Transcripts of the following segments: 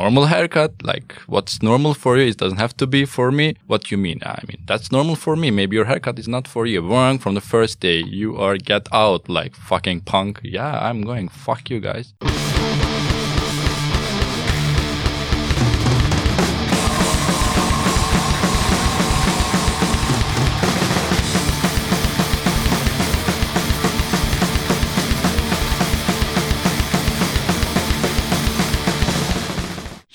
normal haircut, like what's normal for you, it doesn't have to be for me. What you mean? I mean, that's normal for me. Maybe your haircut is not for you. Wrong from the first day. You are get out like fucking punk. Yeah, I'm going. Fuck you guys.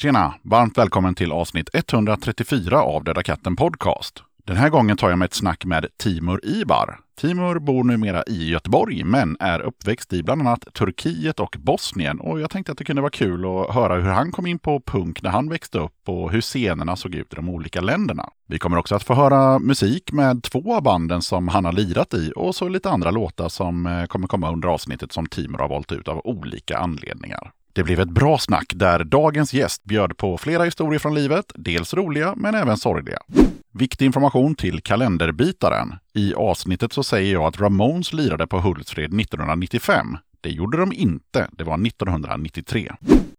Tjena! Varmt välkommen till avsnitt 134 av Döda katten Podcast. Den här gången tar jag med ett snack med Timur Ibar. Timur bor numera i Göteborg, men är uppväxt i bland annat Turkiet och Bosnien. Och jag tänkte att det kunde vara kul att höra hur han kom in på punk när han växte upp och hur scenerna såg ut i de olika länderna. Vi kommer också att få höra musik med två av banden som han har lirat i och så lite andra låtar som eh, kommer komma under avsnittet som Timur har valt ut av olika anledningar. Det blev ett bra snack där dagens gäst bjöd på flera historier från livet, dels roliga men även sorgliga. Viktig information till kalenderbitaren. I avsnittet så säger jag att Ramones lirade på Hultsfred 1995. Det gjorde de inte, det var 1993.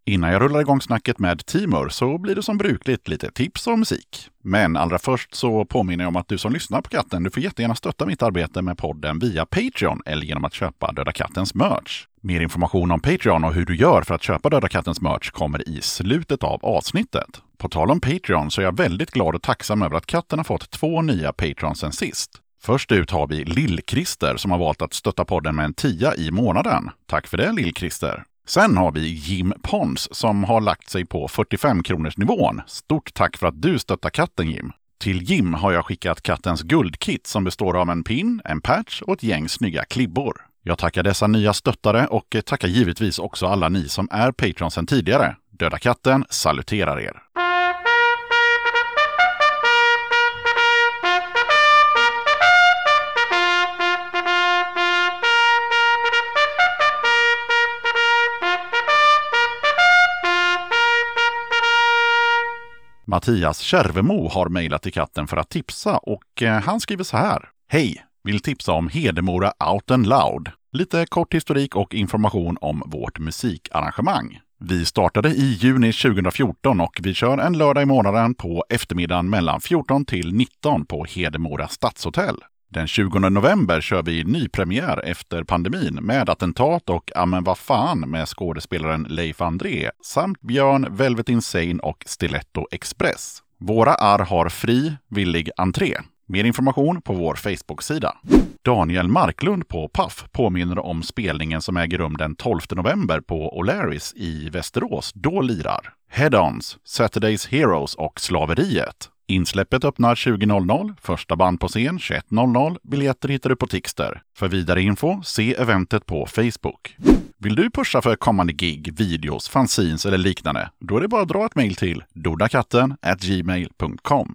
Innan jag rullar igång snacket med Timur så blir det som brukligt lite tips och musik. Men allra först så påminner jag om att du som lyssnar på katten, du får jättegärna stötta mitt arbete med podden via Patreon eller genom att köpa Döda Kattens merch. Mer information om Patreon och hur du gör för att köpa Döda Kattens merch kommer i slutet av avsnittet. På tal om Patreon så är jag väldigt glad och tacksam över att katten har fått två nya Patreons sen sist. Först ut har vi Lill-Christer som har valt att stötta podden med en tia i månaden. Tack för det Lill-Christer! Sen har vi Jim Pons som har lagt sig på 45 kronors nivån. Stort tack för att du stöttar katten Jim! Till Jim har jag skickat kattens guldkit som består av en pin, en patch och ett gäng snygga klibbor. Jag tackar dessa nya stöttare och tackar givetvis också alla ni som är Patreon sedan tidigare. Döda katten saluterar er! Mattias Kärvemo har mejlat till katten för att tipsa och eh, han skriver så här. Hej! Vill tipsa om Hedemora Out and Loud. Lite kort historik och information om vårt musikarrangemang. Vi startade i juni 2014 och vi kör en lördag i månaden på eftermiddagen mellan 14 till 19 på Hedemora stadshotell. Den 20 november kör vi nypremiär efter pandemin med Attentat och Amen vad fan med skådespelaren Leif André samt Björn, Velvet Insane och Stiletto Express. Våra arr har fri, villig entré. Mer information på vår Facebook-sida. Daniel Marklund på Paf påminner om spelningen som äger rum den 12 november på O'Larrys i Västerås. Då lirar Head-Ons, Saturdays Heroes och Slaveriet. Insläppet öppnar 20.00, första band på scen 21.00. Biljetter hittar du på Tixter. För vidare info, se eventet på Facebook. Vill du pusha för kommande gig, videos, fanzines eller liknande? Då är det bara att dra ett mejl till dodakatten gmail.com.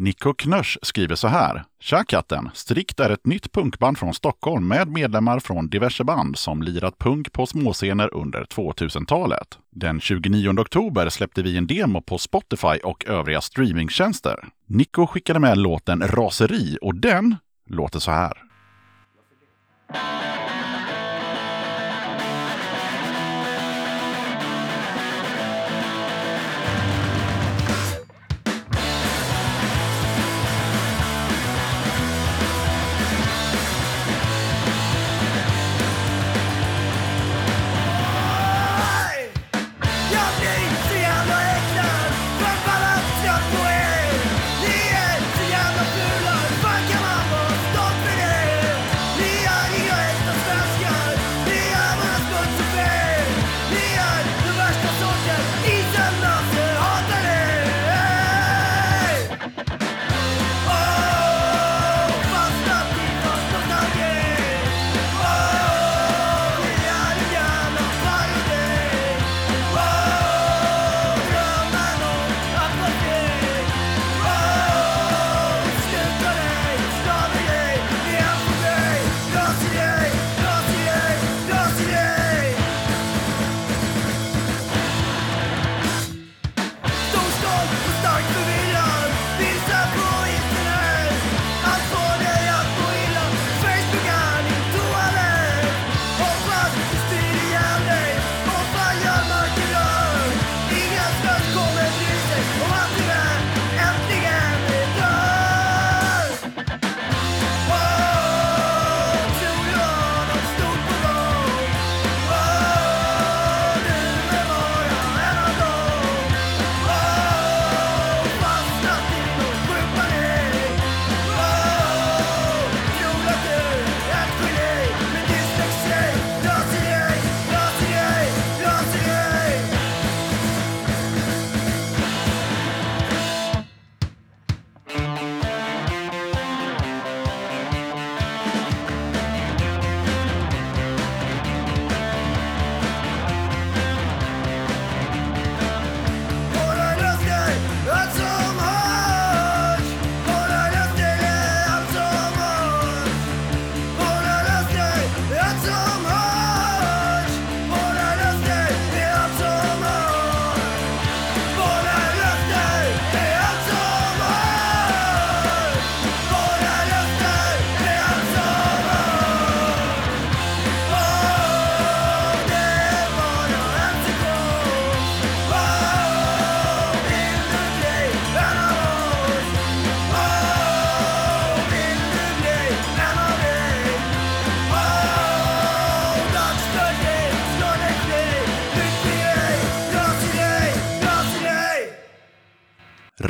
Nico Knösch skriver så här. Tja katten! Strikt är ett nytt punkband från Stockholm med medlemmar från diverse band som lirat punk på småscener under 2000-talet. Den 29 oktober släppte vi en demo på Spotify och övriga streamingtjänster. Nico skickade med låten Raseri och den låter så här.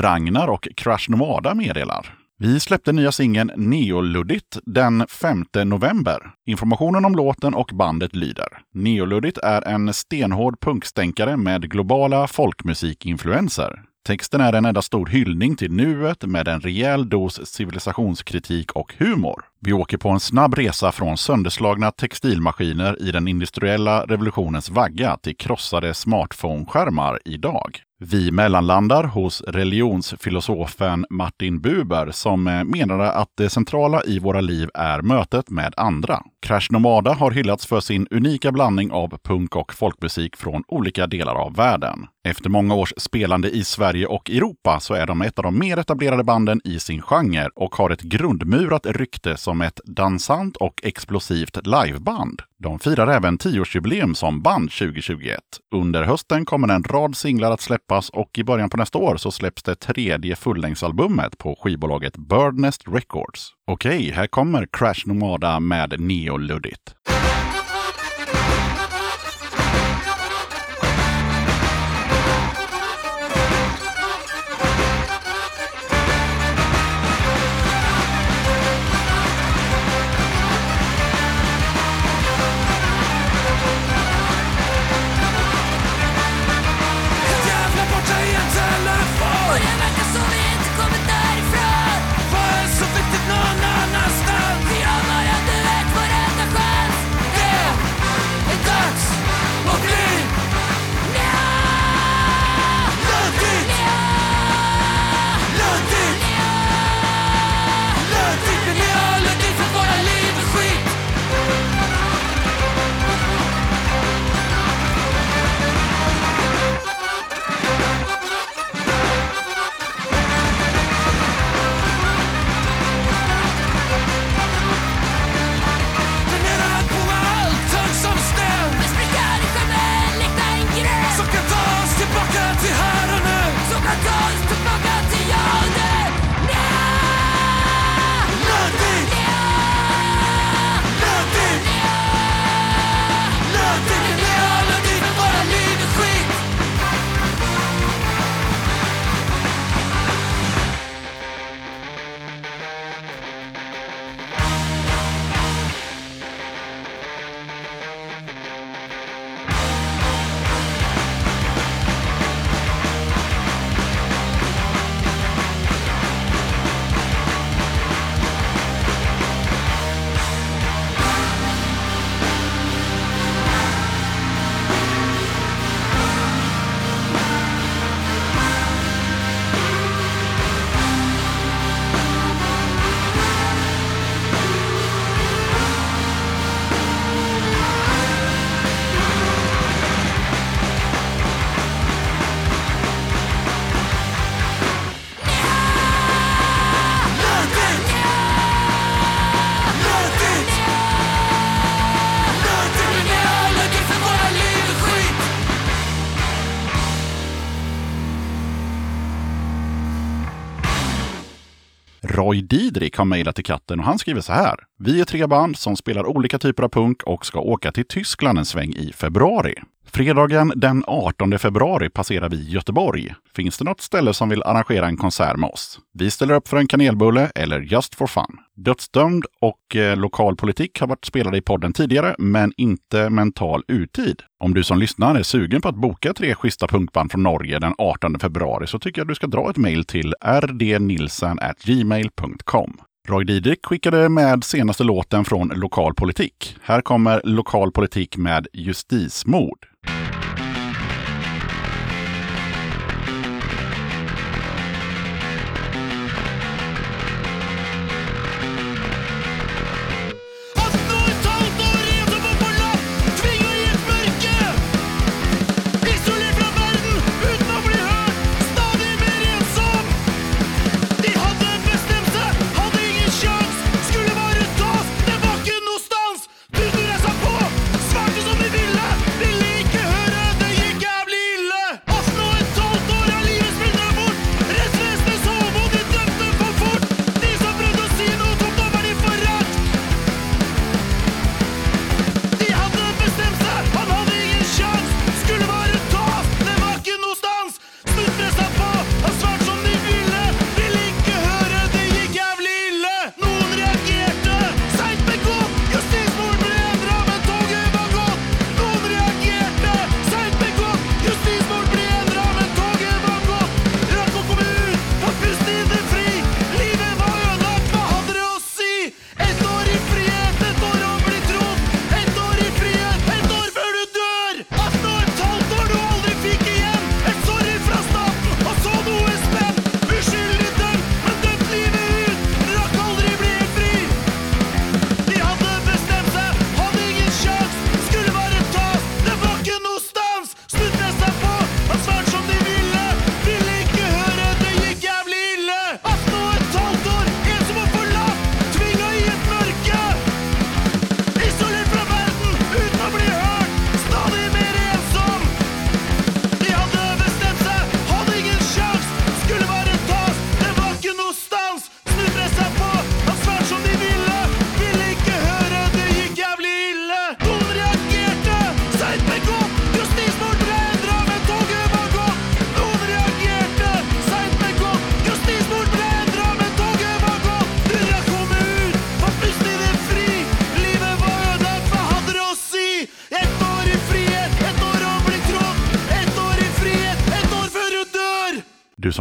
Ragnar och Crash Nomada meddelar. Vi släppte nya singeln Neoluddigt den 5 november. Informationen om låten och bandet lyder. Neoluddigt är en stenhård punkstänkare med globala folkmusikinfluenser. Texten är en enda stor hyllning till nuet med en rejäl dos civilisationskritik och humor. Vi åker på en snabb resa från sönderslagna textilmaskiner i den industriella revolutionens vagga till krossade smartphone-skärmar idag. Vi mellanlandar hos religionsfilosofen Martin Buber som eh, menade att det centrala i våra liv är mötet med andra. Crash Nomada har hyllats för sin unika blandning av punk och folkmusik från olika delar av världen. Efter många års spelande i Sverige och Europa så är de ett av de mer etablerade banden i sin genre och har ett grundmurat rykte som ett dansant och explosivt liveband. De firar även tioårsjubileum som band 2021. Under hösten kommer en rad singlar att släppas och i början på nästa år så släpps det tredje fullängdsalbumet på skivbolaget Birdnest Records. Okej, här kommer Crash Nomada med Neo och luddigt. Roy Didrik har mejlat till katten och han skriver så här. Vi är tre band som spelar olika typer av punk och ska åka till Tyskland en sväng i februari. Fredagen den 18 februari passerar vi Göteborg. Finns det något ställe som vill arrangera en konsert med oss? Vi ställer upp för en kanelbulle eller just for fun. Dödsdömd och eh, lokalpolitik har varit spelade i podden tidigare, men inte mental urtid. Om du som lyssnar är sugen på att boka tre schyssta punkband från Norge den 18 februari så tycker jag du ska dra ett mejl till rdnilsen@gmail.com. Roy Didrik skickade med senaste låten från Lokalpolitik. Här kommer Lokalpolitik med Justismord.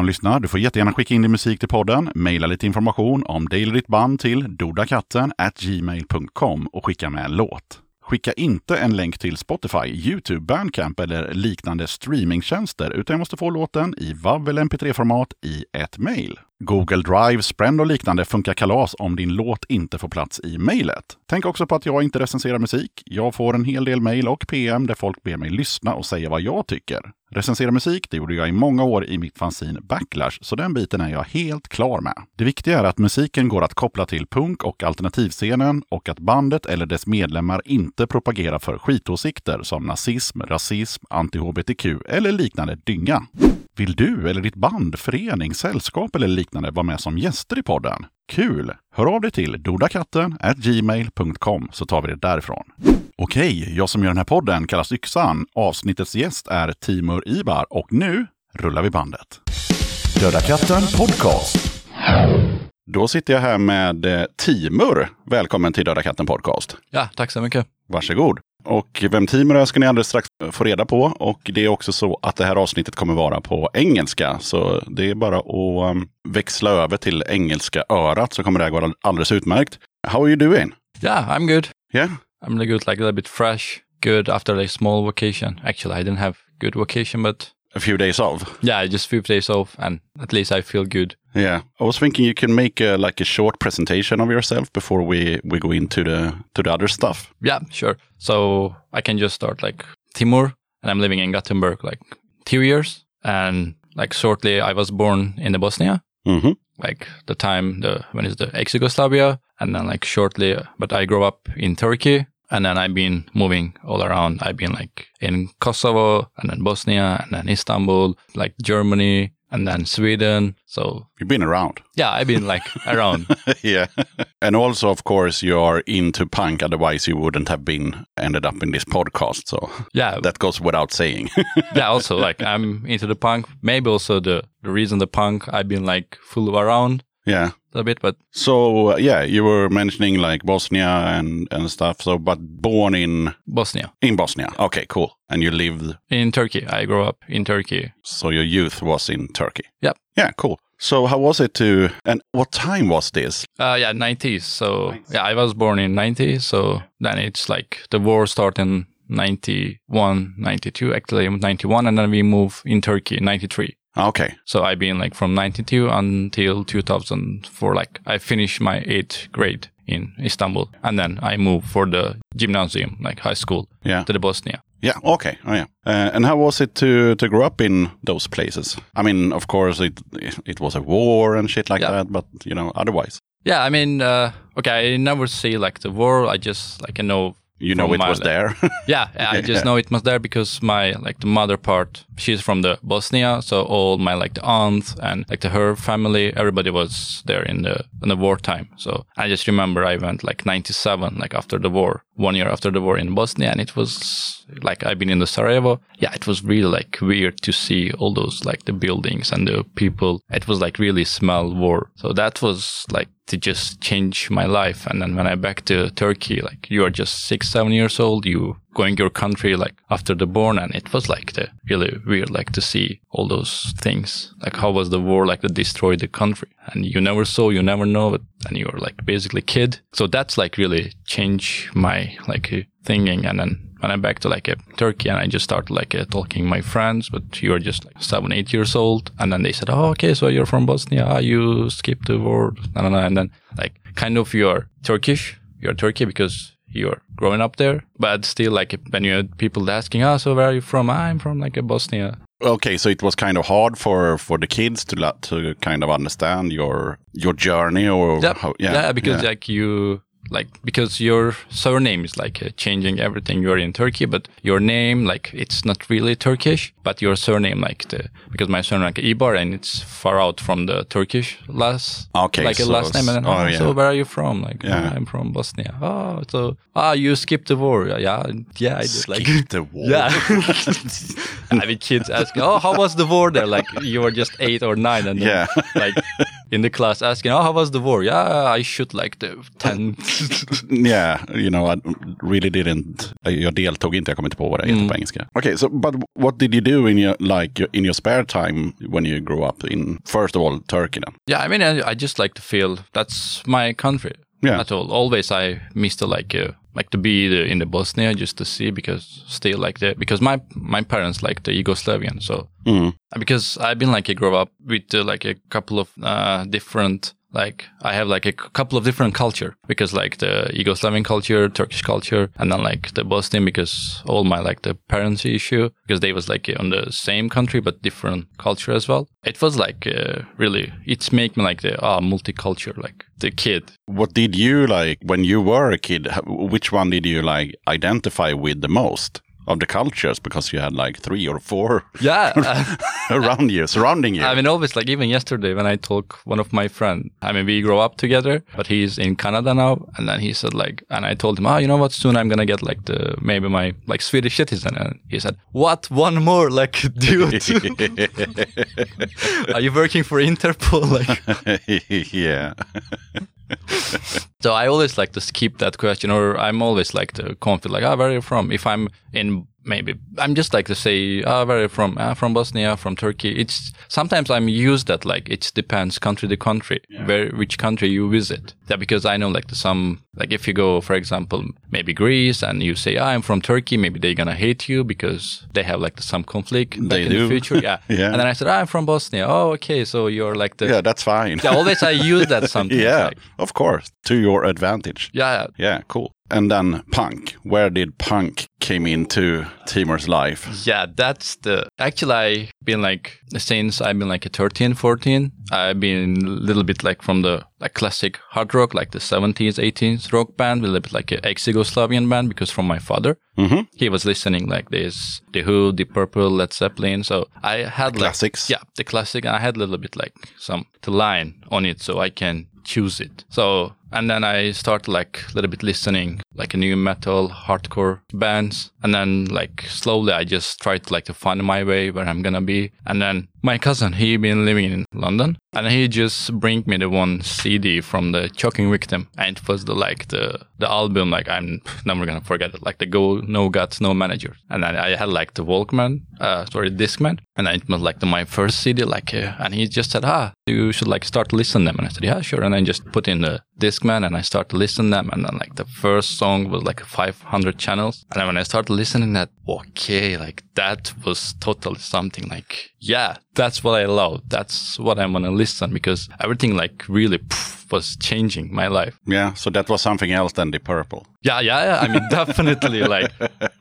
Lyssnar, du får jättegärna skicka in din musik till podden, mejla lite information om dig eller ditt band till dodakatten gmail.com och skicka med en låt. Skicka inte en länk till Spotify, YouTube, Bandcamp eller liknande streamingtjänster, utan jag måste få låten i WAV eller MP3-format i ett mejl. Google Drive, Sprend och liknande funkar kalas om din låt inte får plats i mejlet. Tänk också på att jag inte recenserar musik. Jag får en hel del mejl och PM där folk ber mig lyssna och säga vad jag tycker. Recensera musik, det gjorde jag i många år i mitt fanzine Backlash, så den biten är jag helt klar med. Det viktiga är att musiken går att koppla till punk och alternativscenen och att bandet eller dess medlemmar inte propagerar för skitåsikter som nazism, rasism, anti-hbtq eller liknande dynga. Vill du eller ditt band, förening, sällskap eller liknande vara med som gäster i podden? Kul! Hör av dig till dodakatten gmail.com så tar vi det därifrån. Okej, jag som gör den här podden kallas Yxan. Avsnittets gäst är Timur Ibar och nu rullar vi bandet. Döda katten podcast. Då sitter jag här med eh, Timur. Välkommen till Döda katten podcast. Ja, tack så mycket. Varsågod. Och vem Timur är ska ni alldeles strax få reda på. Och det är också så att det här avsnittet kommer vara på engelska. Så det är bara att um, växla över till engelska örat så kommer det här gå alldeles utmärkt. How are you doing? Yeah, I'm good. Yeah? I'm good, like a little bit fresh, good after a small vacation. Actually, I didn't have good vacation, but A few days off? yeah, just a few days off, and at least I feel good. Yeah, I was thinking you can make a, like a short presentation of yourself before we, we go into the to the other stuff. Yeah, sure. So I can just start like Timur, and I'm living in Gothenburg like two years, and like shortly I was born in the Bosnia, hmm like the time the when it's the ex-Yugoslavia, and then like shortly, but I grew up in Turkey, and then I've been moving all around. I've been like in Kosovo, and then Bosnia, and then Istanbul, like Germany, and then Sweden. So You've been around. yeah, I've been like around. yeah. and also, of course, you are into punk. Otherwise, you wouldn't have been ended up in this podcast. So Yeah, that goes without saying. yeah. Also, like I'm into the punk. Maybe also the the reason the punk I've been like full around yeah. a bit, but So uh, yeah, you were mentioning like Bosnia and and stuff. So, but born in Bosnia, in Bosnia. Okay, cool. And you lived. in Turkey. I grew up in Turkey. So your youth was in Turkey. Yep. Yeah, cool. So how was it to? And what time was this? Uh, yeah, 90s. So yeah, I was born in 90. So then it's like the war started in 91, 92, actually 91, and then we move in Turkey 93. Okay. So I've been like from 92 until 2004. Like I finished my eighth grade in Istanbul, and then I moved for the gymnasium, like high school, Yeah. to the Bosnia. Yeah. Okay. Oh, yeah. Uh, and how was it to to grow up in those places? I mean, of course, it it was a war and shit like Yeah. that, but you know, otherwise, Yeah, I mean, uh, okay, I never see like the war. I just like I know. You know, it my, was there. Yeah, I just know it was there because my like the mother part, she's from the Bosnia, so all my like the aunts and like the her family, everybody was there in the in the wartime. So I just remember I went like '97, like after the war, one year after the war in Bosnia, and it was like I've been in the Sarajevo. Yeah, it was really like weird to see all those like the buildings and the people. It was like really smell war. So that was like to just change my life. And then when I back to Turkey, like you are just six, seven years old, you going your country like after the born, and it was like the really weird, like to see all those things. Like how was the war like to destroyed the country, and you never saw, you never know it, and you're like basically kid. So that's like really change my like uh, thinking, and then. When I'm back to like uh, Turkey and I just started like uh, talking my friends, but you're just like seven, eight years old, and then they said, "Oh, okay, so you're from Bosnia, ah, you skipped the war," and then like kind of you're Turkish, you're Turkey because you're growing up there, but still like when you had people asking, "Ah, so where are you from?" "Ah, I'm from like a Bosnia. okay, so it was kind of hard for for the kids to to kind of understand your your journey or Yep. how, yeah, because yeah. like you like because your surname is like uh, changing everything you're in turkey but your name like it's not really turkish but your surname like the because my surname like ibar and it's far out from the turkish last Okay, like a last name and then, oh, oh, yeah. so where are you from like Yeah. "Oh, i'm from bosnia oh so ah you skipped the war yeah yeah i did like the war. yeah i mean kids asking oh how was the war there like you were just eight or nine and then, Yeah. like in the class asking, "Oh, how was the war?" Yeah, I shoot like the ten. Yeah, you know, I really didn't. Jag deltog inte, jag kommer inte på vad det heter på engelska. Okay, so but what did you do in your like in your spare time when you grew up in first of all Turkey then? yeah, I mean, I, I just like to feel that's my country. Yeah. At all. Always, I miss to like uh, like to be the, in the Bosnia just to see because still like the because my my parents like the Yugoslavian so because I've been like I grew up with uh, like a couple of uh, different like I have like a couple of different culture because like the Yugoslavian culture, Turkish culture, and then like the Bosnian because all my like the parents issue because they was like on the same country but different culture as well. It was like uh, really it's make me like the ah multicultural like the kid. What did you like when you were a kid? Which one did you like identify with the most of the cultures? Because you had like three or four Yeah. Uh, around you, surrounding you. I mean, always like even yesterday when I talk one of my friend. I mean, we grow up together, but he's in Canada now, and then he said like, and I told him, oh, you know what? Soon I'm gonna get like the maybe my like Swedish citizen, and he said, what? One more? Like, dude, are you working for Interpol? Like, yeah. so I always like to skip that question, or I'm always like to confident, like, ah, where are you from? If I'm in maybe I'm just like to say, ah, where are you from? Ah, from Bosnia, from Turkey. It's sometimes I'm used that like it depends country to country, where which country you visit. Yeah, because I know like the some like if you go, for example, maybe Greece, and you say, ah, I'm from Turkey, maybe they're gonna hate you because they have like the, some conflict They in do. the future. Yeah. Yeah. And then I said, ah, I'm from Bosnia. Oh, okay, so you're like the Yeah, that's fine. yeah. Always I use that sometimes. yeah, like, of course, to your advantage. yeah. Yeah, cool. And then punk. Where did punk came into Timur's life? Yeah, that's the. Actually, I've been like since I've been like a 13, 14. I've been a little bit like from the like classic hard rock, like the 70s, 80s rock band, a little bit like an ex-Yugoslavian band because from my father, Mhm. he was listening like this, The Who, The Purple, Led Zeppelin. So I had like classics. yeah, the classic, and I had a little bit like some the line on it, so I can choose it. So and then I started like a little bit listening like a nu metal, hardcore bands, and then like slowly I just tried to like to find my way where I'm gonna be. And then my cousin, he been living in London, and he just bring me the one CD from the Choking Victim, and it was the like the the album like I'm never gonna forget it, like the Go No Gods No Manager, and then I had like the Walkman, uh, sorry Discman, and it was like the, my first CD, like, uh, and he just said, ah, you should like start to listen them, and I said, yeah, sure, and I just put in the Discman and I started to listen them, and then like the first song was like 500 channels, and then when I started listening that, okay, like that was totally something like, yeah, that's what I love, that's what I'm gonna listen because everything like really pff, was changing my life. Yeah, so that was something else than the purple. Yeah, yeah, yeah. I mean, definitely like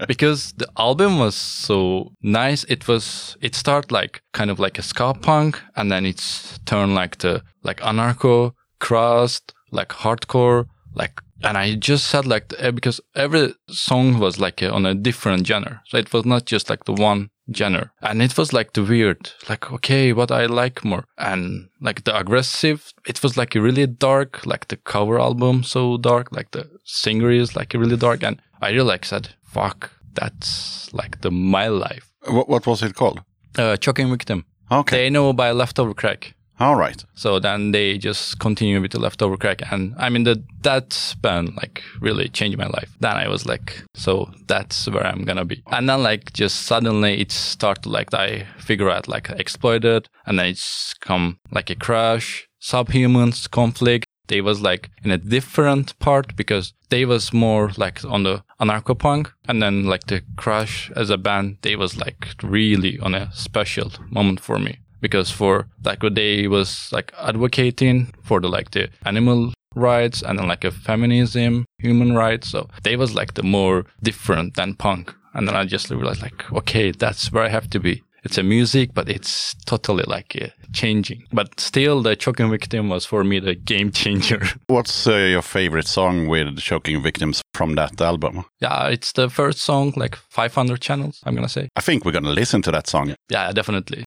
because the album was so nice. It was it started like kind of like a ska punk, and then it's turned like the like anarcho, crust, like hardcore, like. And I just said like the- because every song was like on a different genre, so it was not just like the one genre, and it was like the weird, like okay, what I like more, and like the aggressive. It was like really dark, like the cover album, so dark, like the singer is like really dark, and I really like said, fuck, that's like the my life. What, what was it called? Uh, Choking Victim. Okay. They know by Leftover Crack. All right. So then they just continue with the leftover crack, and I mean the that band like really changed my life. Then I was like, so that's where I'm gonna be. And then like just suddenly it started like I figure out like exploited, and then it's come like a Crass, subhumans, conflict. They was like in a different part because they was more like on the anarcho punk, and then like the Crass as a band, they was like really on a special moment for me because for like what they was like advocating for the like the animal rights and then like a feminism human rights so they was like the more different than punk. And then i just realized like okay that's where i have to be. It's a music but it's totally like uh, changing. But still the choking victim was for me the game changer. What's uh, your favorite song with Choking Victims from that album? yeah it's the first song like 500 channels i'm gonna say. I think we're going to listen to that song. yeah definitely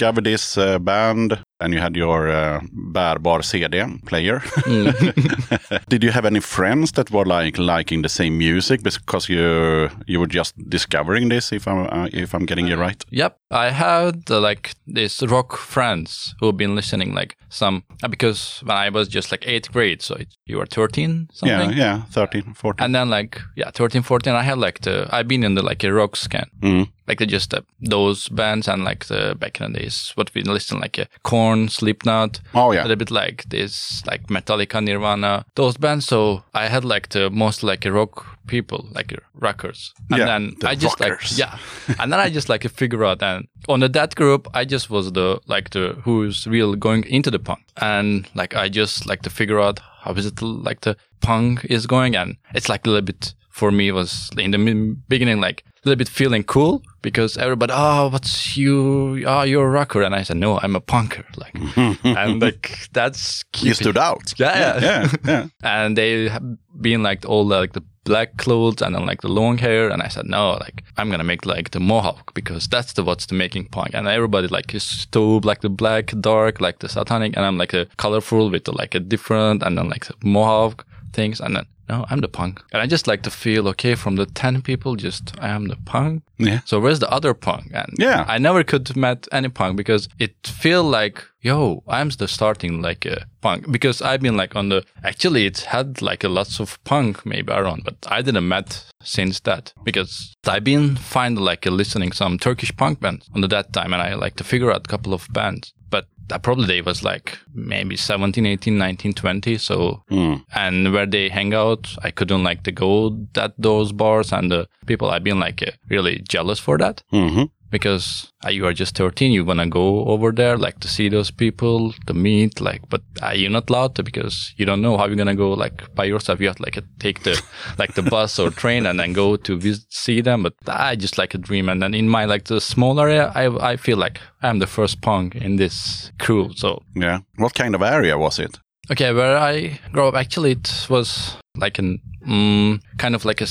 you discovered this uh, band and you had your uh, bärbar CD player. Did you have any friends that were like liking the same music because you you were just discovering this? If I'm uh, if I'm getting you right. Yep, I had uh, like these rock friends who've been listening like some uh, because when I was just like eighth grade, so it, you were thirteen something. Yeah, yeah, 13, 14. And then like yeah, 13, 14, I had like the I've been in the like a rock scan. Mm. Like the, just uh, those bands and like the back in the days what we listen like a Korn, Slipknot, Oh yeah, a little bit like this like Metallica, Nirvana, those bands. So I had like the most like rock people, like rockers. And Yeah, then the I just rockers. like yeah, and then I just like to figure out and on the that group I just was the like the who's real going into the punk and like I just like to figure out how is it like the punk is going and it's like a little bit for me was in the beginning like a little bit feeling cool because everybody oh what's you oh you're a rocker and I said no I'm a punker like and like that's You stood out. Yeah, yeah. yeah, yeah. and they have been like all the, like the black clothes and then like the long hair and i said no like i'm gonna make like the mohawk because that's the what's the making punk and everybody like is too like the black dark like the satanic and i'm like a colorful with the, like a different and then like the mohawk things and then no i'm the punk and i just like to feel okay from the 10 people just i am the punk Yeah. so where's the other punk? And Yeah. I never could met any punk because it feel like, yo, I'm the starting like a punk because I've been like on the, actually it had like a lots of punk maybe around, but I didn't met since that because I've been find like a listening some Turkish punk bands on the that time and I like to figure out a couple of bands, but that probably they was like maybe 17, 18, 19, 20. So, hmm. and where they hang out, I couldn't like to go that those bars and the people I've been like uh, really jealous for that. Hmm because uh, you are just 13 you want to go over there like to see those people to meet like but uh, you're not allowed to? Because you don't know how you're gonna go like by yourself. You have to like uh, take the like the bus or train and then go to visit see them but i just like a dream. And then in my like the small area i i feel like i'm the first punk in this crew so. Yeah. What kind of area was it? Okay, where I grew up, actually, it was like an mm, kind of like a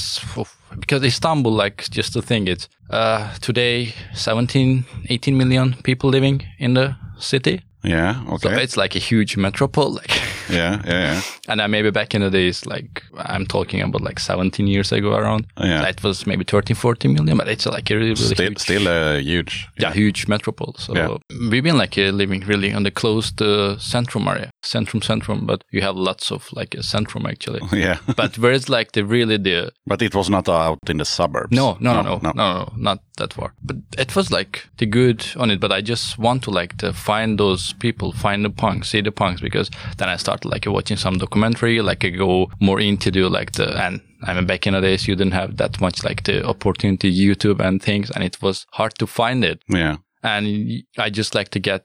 because Istanbul, like just the thing, it's uh, today 17, 18 million people living in the city. Yeah. So Okay. it's like a huge metropole, like, yeah. Yeah. Yeah. and then maybe back in the days, like I'm talking about like 17 years ago around, Yeah. that was maybe 13, 14 million, but it's like a really, really Still, huge, still a huge. yeah, huge metropole. So Yeah. we've been like uh, living really on the close to Centrum area, Centrum, Centrum, but you have lots of like a Centrum actually. Yeah. but where it's like the really the but it was not out in the suburbs. no no no no no no, no not that far. But it was like the good on it. But I just want to like to find those people, find the punks, see the punks, because then I started like watching some documentary, like I go more into the like the and. I mean, back in the days, you didn't have that much like the opportunity, YouTube and things, and it was hard to find it Yeah. and I just like to get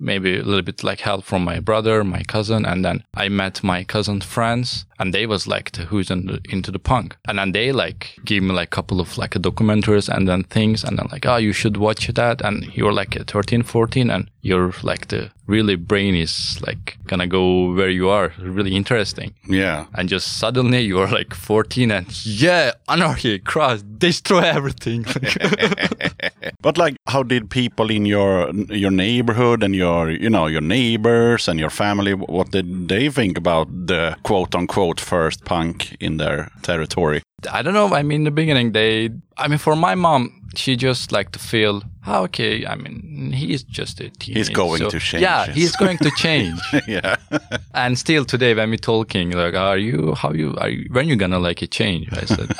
maybe a little bit like help from my brother, my cousin, and then I met my cousin's friends, and they was like the, who's in the, into the punk, and then they like gave me like a couple of like documentaries and then things, and then like oh you should watch that, and you're like 13, 14, and you're like the really brain is like gonna go where you are, really interesting, Yeah. and just suddenly you are like 14 and yeah anarchy, cross, destroy everything. But like, how did people in your your neighborhood and your you know your neighbors and your family? What did they think about the quote unquote first punk in their territory? I don't know. I mean, in the beginning, they. I mean, for my mom, she just like to feel, oh, okay. I mean, he's just a teenager. He's going so- to change. Yeah, he's going to change. yeah. and still today, when we're talking, like, are you? How you? Are you? When you gonna like a change? I said,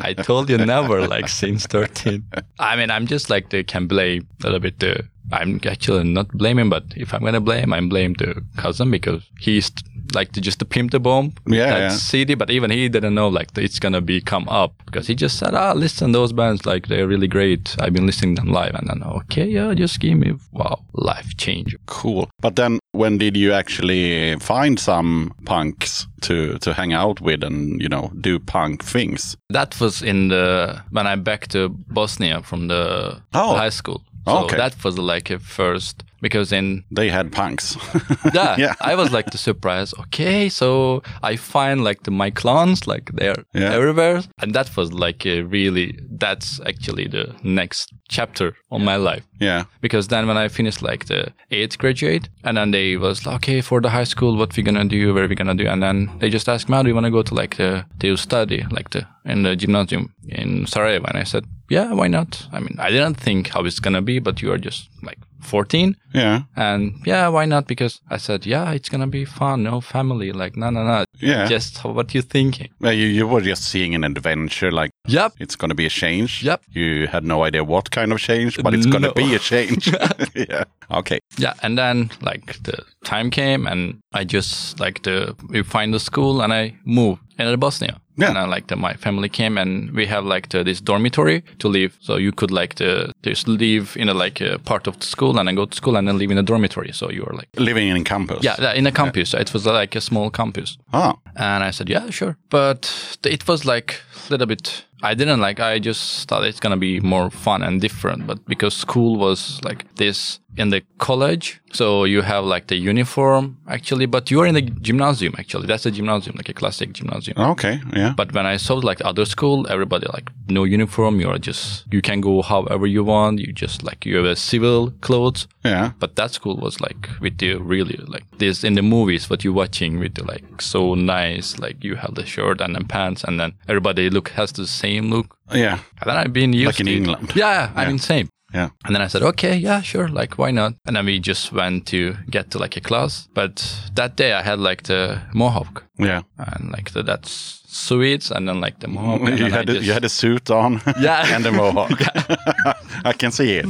I told you never. Like since thirteen. I mean, I'm just like they can blame a little bit the. I'm actually not blaming, but if I'm gonna blame, I'm blame the cousin because he's like to just to pimp the bomb. Yeah, that yeah. CD, but even he didn't know like it's gonna be come up because he just said, "Ah, listen, those bands like they're really great. I've been listening to them live." And then, okay, yeah, just give me wow, life change. Cool. But then, when did you actually find some punks to to hang out with and you know do punk things? That was in the when I back to Bosnia from the Oh. high school. So Okay. that was like a first. Because in They had punks. yeah, Yeah. I was like the surprise. Okay, so I find like the my clowns like they're Yeah. everywhere, and that was like a really that's actually the next chapter on my life yeah. because then when I finished like the eighth graduate, and then they was like, okay, for the high school, what we gonna do, where we gonna do, and then they just asked me, do you wanna go to like the to study like the in the gymnasium in Sarajevo, and I said, yeah, why not? I mean, I didn't think how it's gonna be, but you are just like 14, Yeah. and yeah, why not? Because I said, yeah, it's gonna be fun, no family, like no, no, no, Yeah. just what you thinking? Well, you, you were just seeing an adventure, like Yep. it's going to be a change. Yep. You had no idea what kind of change, but it's going to be a change. yeah. Okay. Yeah, and then like the time came, and I just like the we find the school, and I move in Bosnia. Yeah. And then like the, my family came, and we have like the, this dormitory to live. So you could like the just live in a like a part of the school, and then go to school, and then live in a dormitory. So you are like Living in campus. yeah, yeah, in a campus. It was like a small campus. Ah. And I said, yeah, sure. But it was like a little bit, I didn't like, I just thought it's going to be more fun and different. But because school was like this in the college, so you have like the uniform actually, but you're in the gymnasium actually. That's a gymnasium, like a classic gymnasium. Okay. Yeah. But when I saw like other school, everybody like no uniform. You're just you can go however you want. You just like you have a civil clothes. yeah. But that school was like with the really like this in the movies what you're watching with the like so nice like you have the shirt and then pants and then everybody look has the same look. Yeah. And then I've been used Like in. England. Yeah, I mean same. Yeah. And then I said, okay, yeah, sure, like why not? And then we just went to get to like a class. But that day I had like the mohawk Yeah. and like the, that's Swedes and then like the mohawk. You had, a, just- you had a suit on Yeah. and the mohawk. I can see it.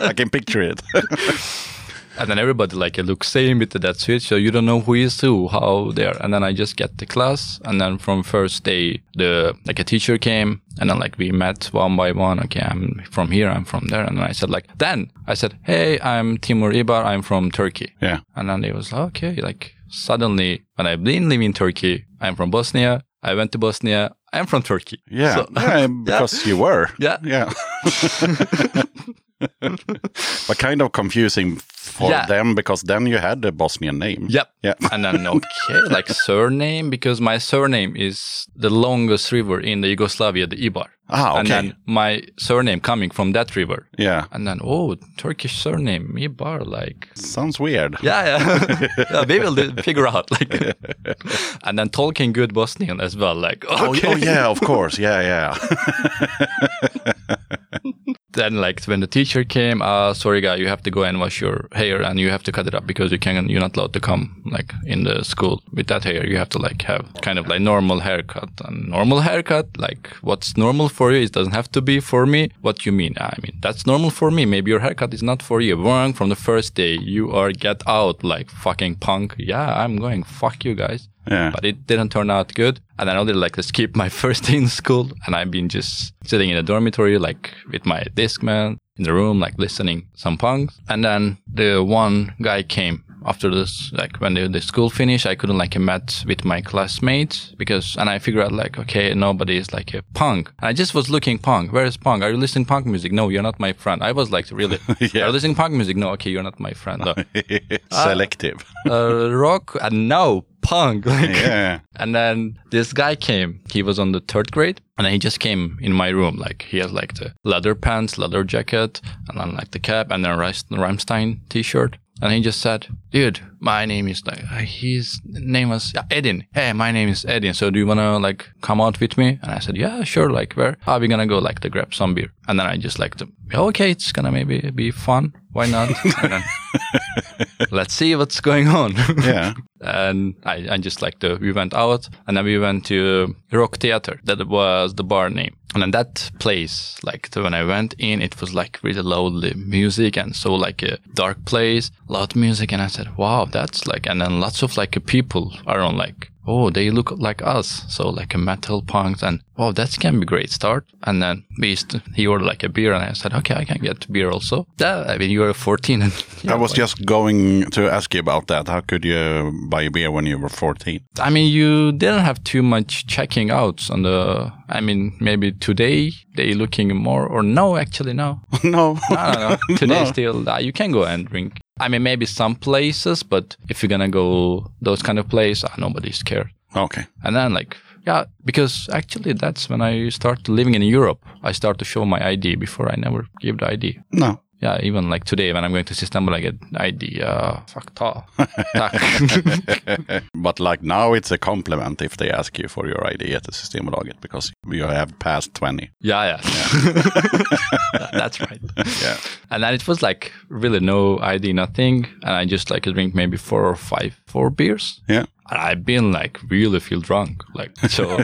I can picture it. And then everybody like looks same with that switch, so you don't know who is who, how they are. And then I just get the class, and then from first day, the like a teacher came, and then like we met one by one. Okay, I'm from here, I'm from there, and then I said like, then I said, hey, I'm Timur Ibar, I'm from Turkey. Yeah. And then they was like, okay, like suddenly when I've been living in Turkey, I'm from Bosnia. I went to Bosnia. I'm from Turkey. Yeah. So- yeah because you were. Yeah. Yeah. but kind of confusing for Yeah. them because then you had the Bosnian name. Yep. Yeah. And then okay, like surname because my surname is the longest river in the Yugoslavia, the Ibar. Ah, And okay. then my surname coming from that river. Yeah. And then oh, Turkish surname Ibar, like Sounds weird. yeah, yeah, yeah they will figure out like. and then talking good Bosnian as well, like Oh, okay. oh, yeah, of course. Yeah, yeah. Then like when the teacher came, uh, sorry guy, you have to go and wash your hair and you have to cut it up because you can't. you're not allowed to come like in the school with that hair. You have to like have kind of like normal haircut and normal haircut. Like what's normal for you, it doesn't have to be for me. What you mean? I mean that's normal for me. Maybe your haircut is not for you. Wrong from the first day. You are get out like fucking punk. Yeah, I'm going fuck you guys. Yeah. But it didn't turn out good. And then I did like to skip my first day in school. And I've been just sitting in a dormitory, like with my Discman in the room, like listening some punks. And then the one guy came after this, like when the, the school finished, I couldn't like met with my classmates because, and I figured out like, okay, nobody is like a punk. And I just was looking punk. Where is punk? Are you listening punk music? No, you're not my friend. I was like, really? Yeah. Are you listening punk music? No, okay, you're not my friend. Uh, Selective. uh, rock? Uh, no, punk. Like, yeah. and then this guy came. He was on the third grade, and then he just came in my room. Like he has like the leather pants, leather jacket, and then like the cap, and then Rammstein t-shirt. And he just said, "Dude, my name is like uh, his name was Edin. Hey, my name is Edin. So do you wanna like come out with me?" And I said, "Yeah, sure. Like where? Are we gonna go like to grab some beer?" And then I just like to, okay, it's gonna maybe be fun. Why not? Let's see what's going on. Yeah. and I, I just like the we went out and then we went to rock theater that was the bar name and then that place like the, when i went in it was like really loud music and so like a dark place loud music and i said wow that's like and then lots of like people around like oh they look like us so like a metal punks and oh that can be a great start and then to, he ordered like a beer and i said okay i can get beer also yeah i mean you were 14 and I was just going to ask you about that. How could you buy a beer when you were 14? I mean, you didn't have too much checking out on the. I mean, maybe today they looking more or no, actually no, no. no, no, no. Today No. still uh, you can go and drink I mean, maybe some places, but if you're gonna go those kind of places, uh, nobody's scared. Okay. And then like, yeah, because actually that's when I start living in Europe. I start to show my ID before I never give the ID. No. Yeah, even like today when I'm going to Istanbul, I get ID. Uh, fuck ta. But like now it's a compliment if they ask you for your ID at the Systembolaget because you have passed 20. yeah, yeah. That- that's right. Yeah. And then it was like really no ID, nothing. And I just like drink maybe four or five, four beers. Yeah. I've been like really feel drunk. Like, so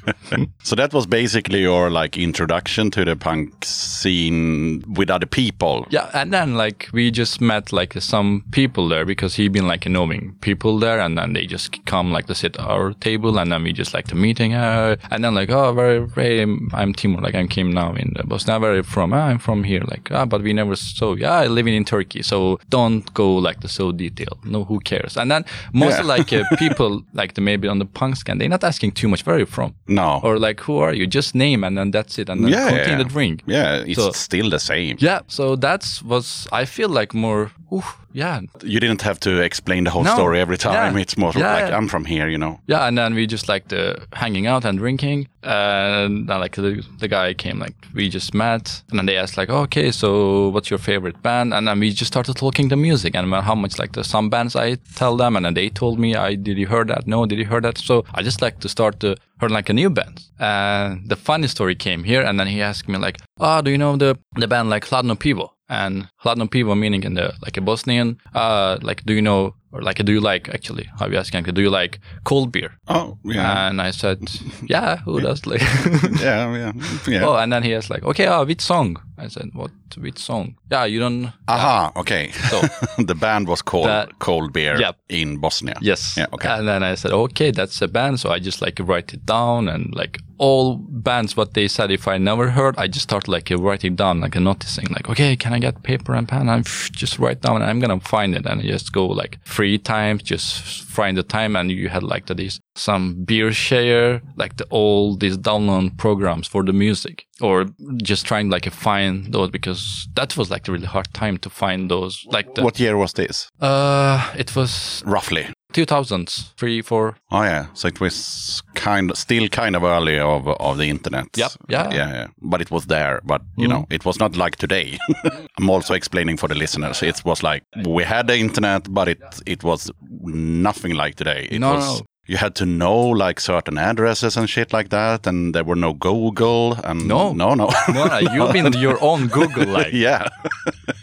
So that was basically your like introduction to the punk scene with other people. yeah. And then like we just met like some people there because he been like knowing people there. And then they just come like to sit at our table. And then we just like the meeting. Uh, and then like, oh, very, very, I'm Timur. Like I'm Kim now in the Bosnia. Where are you from? Ah, I'm from here. Like, ah, but we never so yeah, I live in Turkey. So don't go like the so detail. No, who cares? And then mostly Yeah. like uh, people like the maybe on the punk scan, they're not asking too much. Where are you from? No. Or like, who are you? Just name and then that's it. And then yeah. continue yeah. the drink. Yeah, it's So- still the same. Yeah. So that's was I feel like more. Ooh, yeah. You didn't have to explain the whole No. story every time. Yeah. It's more Yeah, like yeah. I'm from here, you know. Yeah, and then we just like the hanging out and drinking, and then like the, the guy came like we just met, and then they asked like, okay, so what's your favorite band? And then we just started talking the music and how much like the some bands I tell them, and then they told me, I did you heard that? No, did you heard that? So I just like to start to heard like a new band. And the funny story came here, and then he asked me like, oh, do you know the the band like Hladno Pivo? And Hladno Pivo meaning in the like a Bosnian, uh, like do you know or like do you like actually? How you asking? Do you like cold beer? Oh, yeah. And I said, yeah, who does like? yeah, yeah. Yeah. oh, and then he asked like, okay, uh, which song? I said, what, which song? Yeah, you don't. Aha, okay. So- the band was called That- Cold Beer in Bosnia. Yes. Yeah, okay. And then I said, okay, that's a band. So I just like write it down and like all bands, what they said, if I never heard, I just start like writing down, like a noticing, like, okay, can I get paper and pen? And just write down and I'm going to find it. And I just go like three times, just find the time. And you had like these, some BearShare, like the all these download programs for the music or just trying like to find those because that was like a really hard time to find those. Like the, What year was this? uh, it was Roughly. 2000s, three, four. Oh yeah, so it was kind, of, still kind of early of of the internet. Yep, yeah. Yeah, yeah. But it was there. But you mm. know, it was not like today. I'm also explaining for the listeners. It was like we had the internet, but it it was nothing like today. It No, was. no. You had to know like certain addresses and shit like that, and there were no Google and No. no, no, No, no, you've been your own Google like, yeah,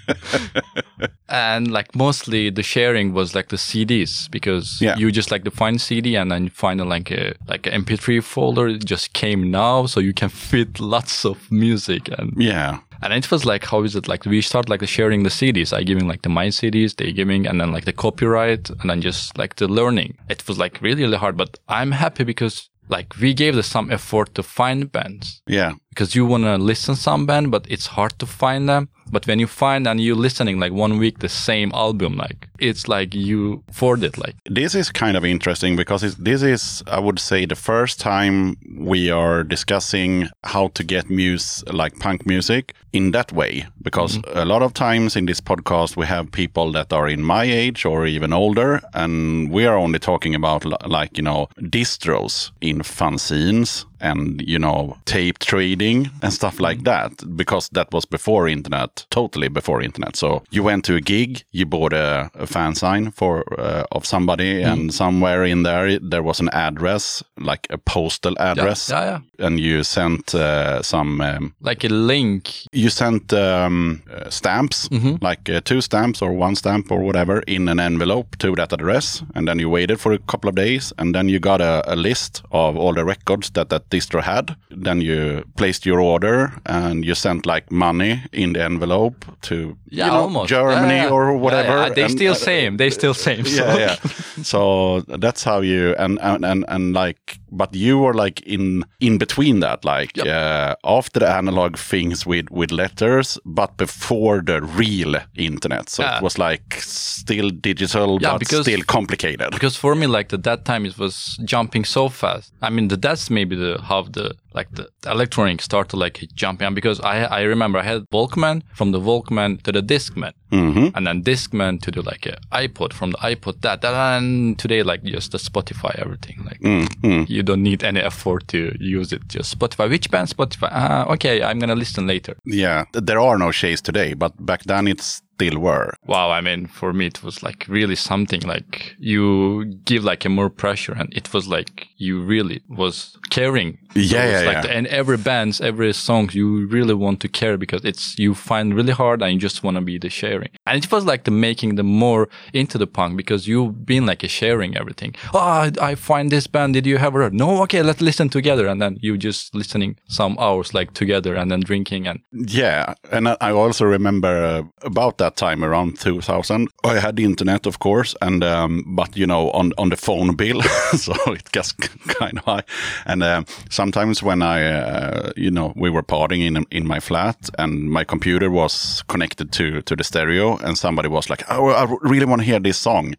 and like mostly the sharing was like the CDs because Yeah. you just like to find CD and then find like a like an MP3 folder. It just came now, so you can fit lots of music and yeah. and it was like how is it like we start like sharing the CDs. I giving like the my CDs, they giving and then like the copyright and then just like the learning. It was like really really hard, but I'm happy because like we gave the some effort to find bands. Yeah, because you want to listen some band but it's hard to find them. But when you find and you're listening like one week the same album like it's like you afford it like. This is kind of interesting because it's, this is, I would say, the first time we are discussing how to get music, like punk music, in that way. Because mm-hmm. a lot of times in this podcast, we have people that are in my age or even older, and we are only talking about like, you know, distros in fanzines and you know tape trading and stuff like that because that was before internet totally before internet. So you went to a gig you bought a, a fanzine for uh, of somebody and somewhere in there there was an address like a postal address. Yeah yeah. And you sent uh, some um, like a link. you sent um, uh, stamps, like uh, two stamps or one stamp or whatever, in an envelope to that address, and then you waited for a couple of days, and then you got a, a list of all the records that that that distro had. Then you placed your order, and you sent like money in the envelope to yeah you know, almost Germany Yeah, yeah. or whatever. yeah, they and- still uh, same they still same so. yeah, yeah. so that's how you and and and, and like but you were like in in between that like uh, after the analog things with with letters but before the real internet so it was like still digital but because- still complicated because for me like at that time it was jumping so fast i mean the, that's maybe the how the like the, electronics electronic started like jumping because i i remember i had walkman from the walkman to the discman. Mhm. and then discman to the like ipod from the ipod that, that and today like just the spotify everything like Mm, you don't need any effort to use it just spotify. Which band spotify? Uh, okay i'm gonna listen later. Yeah there are no shades today but back then it still were. Wow i mean for me it was like really something like you give like a more pressure and it was like you really was caring Yeah, So yeah, like yeah. The, and every bands every song, you really want to care because it's you find really hard and you just want to be the sharing and it was like the making them more into the punk because you've been like a sharing everything oh I, I find this band did you ever heard no okay let's listen together and then you just listening some hours like together and then drinking and Yeah, and I also remember uh, about that time around 2000. I had the internet, of course, and um, but you know on on the phone bill, so it gets kind of high. And um, sometimes when I, uh, you know, we were partying in in my flat, and my computer was connected to to the stereo, and somebody was like, "Oh, I really want to hear this song,"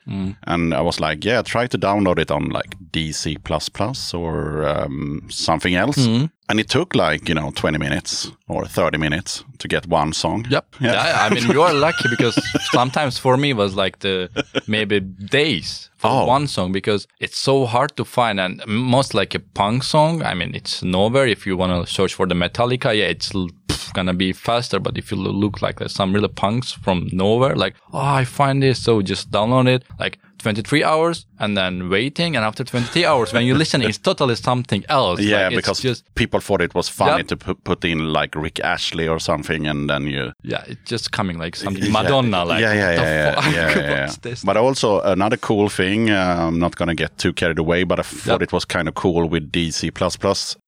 and I was like, "Yeah, try to download it on like DC or um, something else." And it took like, you know, 20 minutes or 30 minutes to get one song. Yep. Yeah. I mean, you are lucky because sometimes for me it was like the maybe days for Oh. one song because it's so hard to find and most like a punk song. I mean, it's nowhere. If you want to search for the Metallica, yeah, it's gonna be faster. But if you look like there's some really punks from nowhere, like, oh, I find this, so just download it. Like 23 hours and then waiting, and after 23 hours, when you listen, it's totally something else. Yeah, Like, because just people thought it was funny Yep. to put, put in like Rick Astley or something, and then you. yeah, it's just coming like something Madonna, like yeah, yeah, yeah, yeah, yeah, yeah, yeah. What's this? But also another cool thing. Uh, I'm not gonna get too carried away, but I thought Yep. it was kind of cool with DC++.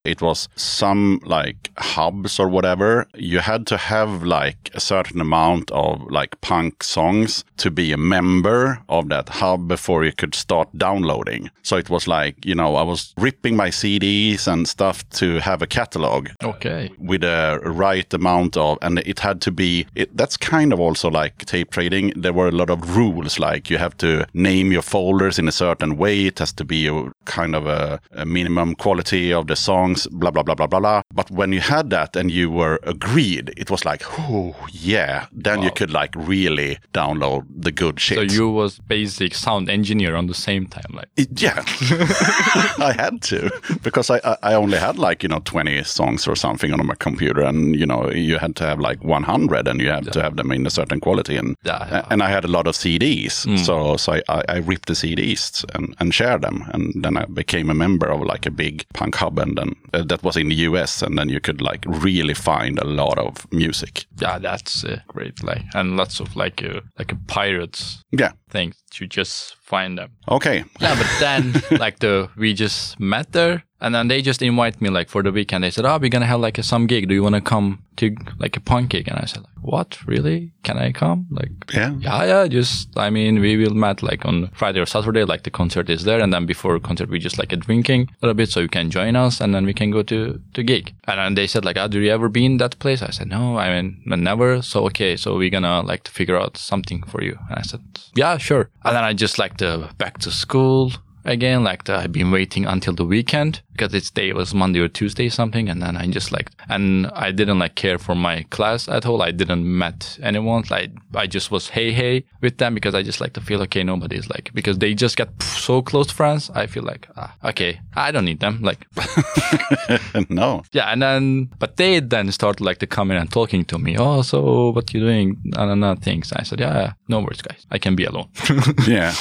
It was some like hubs or whatever. You had to have like a certain amount of like punk songs to be a member of that hub before you could start downloading. So it was like you know I was ripping my CDs and stuff to have a catalog. Okay. with a right amount of and it had to be it, that's kind of also like tape trading. There were a lot of rules like you have to name your folders in a certain way. It has to be a kind of a, a minimum quality of the songs blah blah blah blah blah blah. But when you had that and you were agreed it was like oh yeah. Then you could like really download the good shit. So you was basic sound engineer on the same time, like It- yeah, I had to because I, I I only had like you know twenty songs or something on my computer, and you know you had to have like one hundred, and you had to have them in a certain quality, and Yeah, yeah. and I had a lot of CDs, so so I, I, I ripped the CDs and, and shared them, and then I became a member of like a big punk hub, and then uh, that was in the US, and then you could like really find a lot of music. yeah, that's uh, great. Like and lots of like uh, like a pirates Yeah. Things to just find them. Okay. Yeah, but then like the we just met there, and then they just invite me like for the weekend. They said, "Oh, we're gonna have like a, some gig. Do you want to come to like a punk gig?" And I said, like, "What? Really? Can I come?" Like, Yeah. yeah, yeah. Just I mean, we will meet like on Friday or Saturday. Like the concert is there, and then before concert, we just like a drinking a little bit, so you can join us, and then we can go to to gig. And then they said like, "Ah, do you ever been that place?" I said, "No, I mean, never." So okay, so we're gonna like to figure out something for you. And I said, "Yeah, sure." And then I just like the back to school again like the, i've been waiting until the weekend because its day was monday or tuesday something and then i just like and i didn't like care for my class at all. I didn't met anyone. Like i just was hey hey with them because i just like to feel okay. Nobody's like because they just got so close friends i feel like ah, okay i don't need them like no. yeah and then but they then started like to come in and talking to me. Oh so what you doing? And another things. I said yeah no worries guys. I can be alone. Yeah.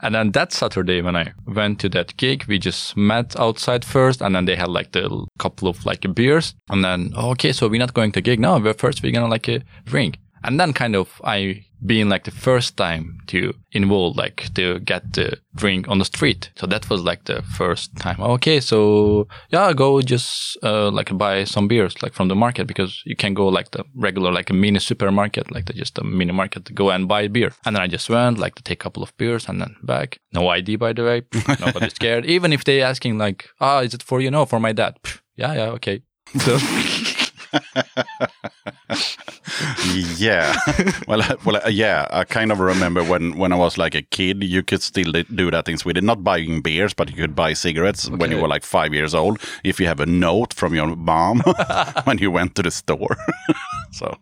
And then that Saturday when I went to that gig, we just met outside first, and then they had like the couple of like beers, and then oh, okay, so we're not going to gig now. But first we're gonna like uh, a drink. And then kind of I being like the first time to involve like to get the drink on the street. So that was like the first time. Okay, so yeah, go just uh, like buy some beers like from the market because you can go like the regular like a mini supermarket like the, just a mini market to go and buy beer. And then I just went like to take a couple of beers and then back. No ID by the way. Nobody scared. Even if they asking like, ah, is it for you? No, for my dad. Pff, Yeah, yeah, okay. So yeah. well, well, yeah. I kind of remember when when I was like a kid, you could still do that in Sweden. Not buying beers, but you could buy cigarettes when you were like five years old. If you have a note from your mom when you went to the store. so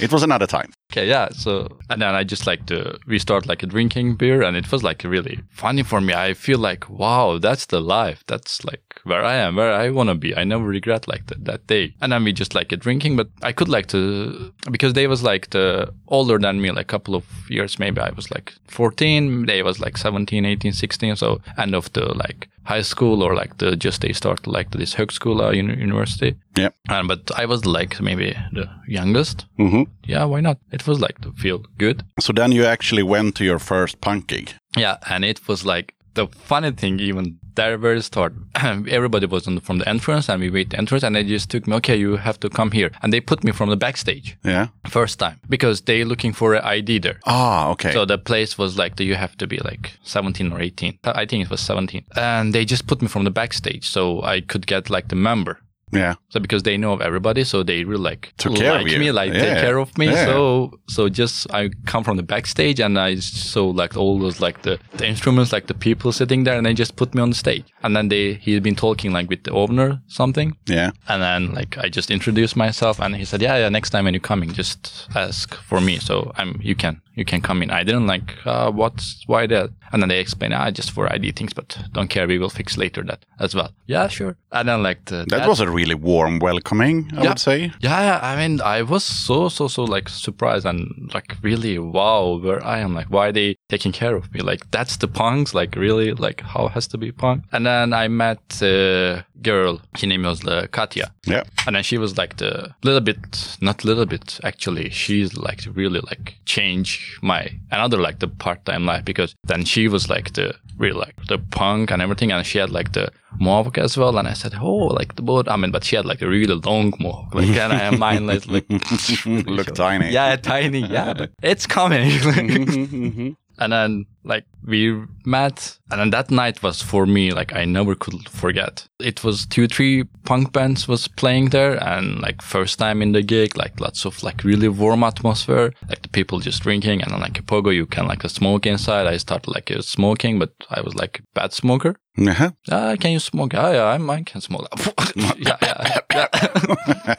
it was another time. Okay, yeah. So and then I just like to restart like a drinking beer, and it was like really funny for me. I feel like wow, that's the life. That's like where I am, where I want to be. I never regret like that that day. And then we just like a drinking, but I could like to because they was like the older than me, like a couple of years. Maybe I was like 14. They was like 17, 18, 16. So end of the like high school or like the just they start like this högskola uni- university. Yeah. And but I was like maybe the youngest. hmm Yeah, why not? It was like to feel good. So then you actually went to your first punk gig. Yeah, and it was like the funny thing, even there very start, everybody was on the, from the entrance and we wait the entrance and they just took me, okay, you have to come here. And they put me from the backstage Yeah. first time because they looking for an ID there. Ah, okay. So the place was like, you have to be like 17 or 18. I think it was 17. And they just put me from the backstage so I could get like the member. Yeah. So because they know of everybody, so they really like Took care of like you. me, like Yeah. take care of me. Yeah. So so just I come from the backstage and I saw like all those like the, the instruments, like the people sitting there, and they just put me on the stage. And then they he'd been talking like with the owner something, Yeah. and then like I just introduced myself, and he said, yeah, yeah, next time when you're coming, just ask for me. So I'm you can you can come in. I didn't like uh, what's why that, and then they explained, ah, just for ID things, but don't care, we will fix later that as well. Yeah, sure. And then like the, That was a really warm welcoming, I Yeah. would say. Yeah, yeah, I mean, I was so, so, so like surprised and like really wow, where I am. Like, why are they taking care of me? Like, that's the punks. Like, really, like, how has to be punk? And then I met a girl. Her name was uh, Katya. Yeah. And then she was like the little bit, not little bit, actually, she's like really like change my another like the part time life because then she was like the real like the punk and everything, and she had like the mohawk as well. And I said, oh, like the boat. I mean, but she had like a really long mohawk, like and I have mine like, like Look tiny. yeah, tiny, yeah, it's coming. Mm-hmm, mm-hmm. And then like we met and then that night was for me like I never could forget. It was two, three punk bands was playing there and like first time in the gig, like lots of like really warm atmosphere, like the people just drinking and then like a pogo you can like smoke inside. I started like uh, smoking, but I was like a bad smoker. Uh-huh. Ah, can you smoke? Ah, yeah, I'm, I can smoke. yeah, yeah, yeah.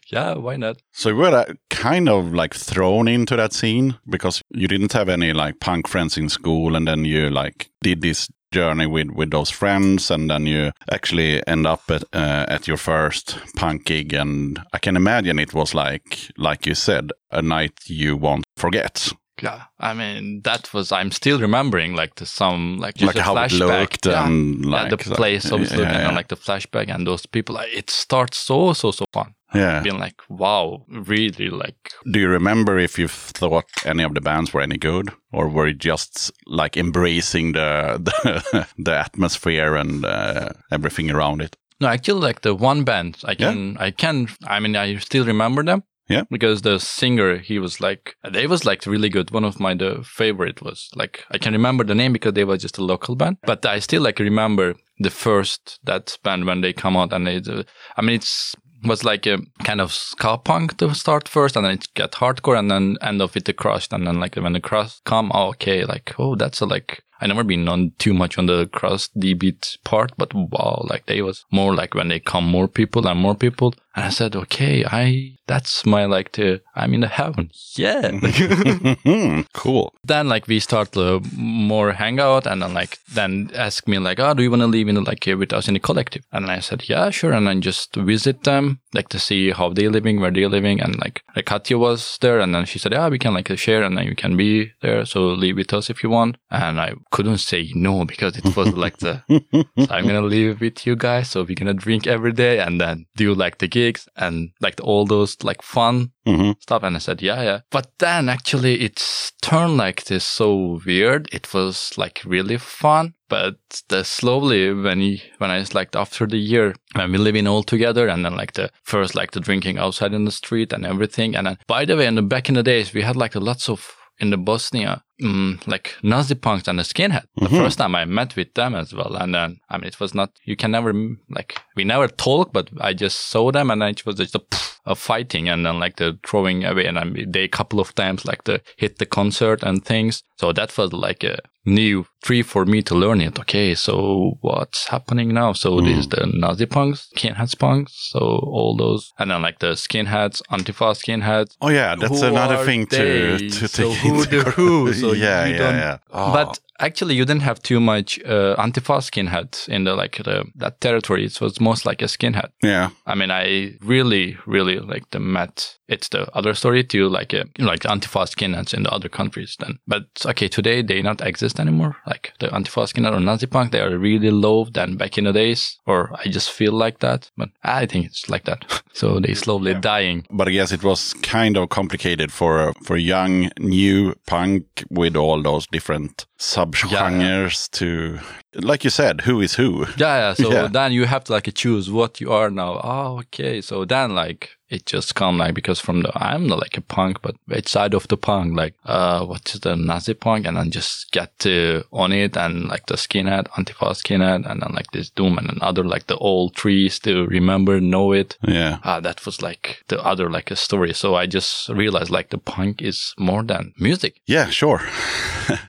yeah, why not? So you were uh, kind of like thrown into that scene because you didn't have any like punk friends in school, and then you like did this journey with with those friends, and then you actually end up at uh, at your first punk gig, and I can imagine it was like like you said, a night you won't forget. Yeah, I mean that was. I'm still remembering like the some like just Like a how it flashback. looked yeah. and yeah, like the place obviously, yeah, and yeah. then, like the flashback and those people. Like, it starts so so so fun. Yeah. Being like wow, really like Do you remember if you thought any of the bands were any good, or were you just like embracing the the, the atmosphere and uh, everything around it? no, I actually like the one band I can I can I mean I still remember them. Yeah. Because the singer, he was like, they was like really good. One of my the favorite was like I can remember the name because they were just a local band, but I still like remember the first that band when they come out and they. do- I mean, it's was like a kind of ska punk to start first, and then it got hardcore, and then end off with the crust, and then like when the crust come, oh, okay, like oh, that's a like. I never been on too much on the crust-d-beat part, but wow, like they was more like when they come more people and more people, and I said, okay, I that's my like the I'm in the heaven, yeah. Cool. then like we start to more hangout and then like then ask me like oh do you want to live in like uh, with us in the collective? And i said yeah sure. And then just visit them like to see how they living where they're living and like, like katya was there and then she said yeah we can like share and then you can be there so live with us if you want. And i couldn't say no because it was like the so I'm gonna live with you guys, so we're gonna drink every day and then do like the gigs and like all those like fun hmm stuff. And I said, yeah, yeah. But then actually it's turned like this so weird. It was like really fun. But the slowly when you, when I like after the year when we living all together and then like the first like the drinking outside in the street and everything and then by the way in the back in the days we had like lots of in the Bosnia mm, like Nazi punks and the skinhead. The first time I met with them as well, and then I mean it was not you can never like we never talk, but I just saw them and it was just a, pff, a fighting and then like the throwing away and I mean, they a couple of times like the hit the concert and things. So that was like a new tree for me to learn it. Okay, so what's happening now? So hmm. there's the Nazi punks, skinheads punks, so all those, and then like the skinheads, Antifa skinheads. Oh yeah, that's Who another thing to they? to so take who into the who? So yeah, yeah, yeah. Oh. But actually, you didn't have too much uh, Antifa skinheads in the like the, that territory. It was most like a skinhead. yeah, I mean, I really, really like the met. It's the other story too, like uh, like Antifa skinheads in the other countries. Then, but okay, today they not exist anymore. Like the Antifa skinhead or Nazi punk, they are really low than back in the days, or I just feel like that. But I think it's like that. so they slowly dying. but I guess it was kind of complicated for for young new punk with all those different subgenres to, like you said, who is who. Yeah, yeah. So Yeah. then you have to like choose what you are now. Oh, okay. So then like it just come like because from the I'm not like a punk, but which side of the punk? Like uh what is the Nazi punk? And then just get to on it and like the skinhead, Antifa skinhead, and then like this doom and another like the old trees to remember, know it. Yeah, Ah, that was like the other like a story. So I just realized like the punk is more than music. yeah, sure.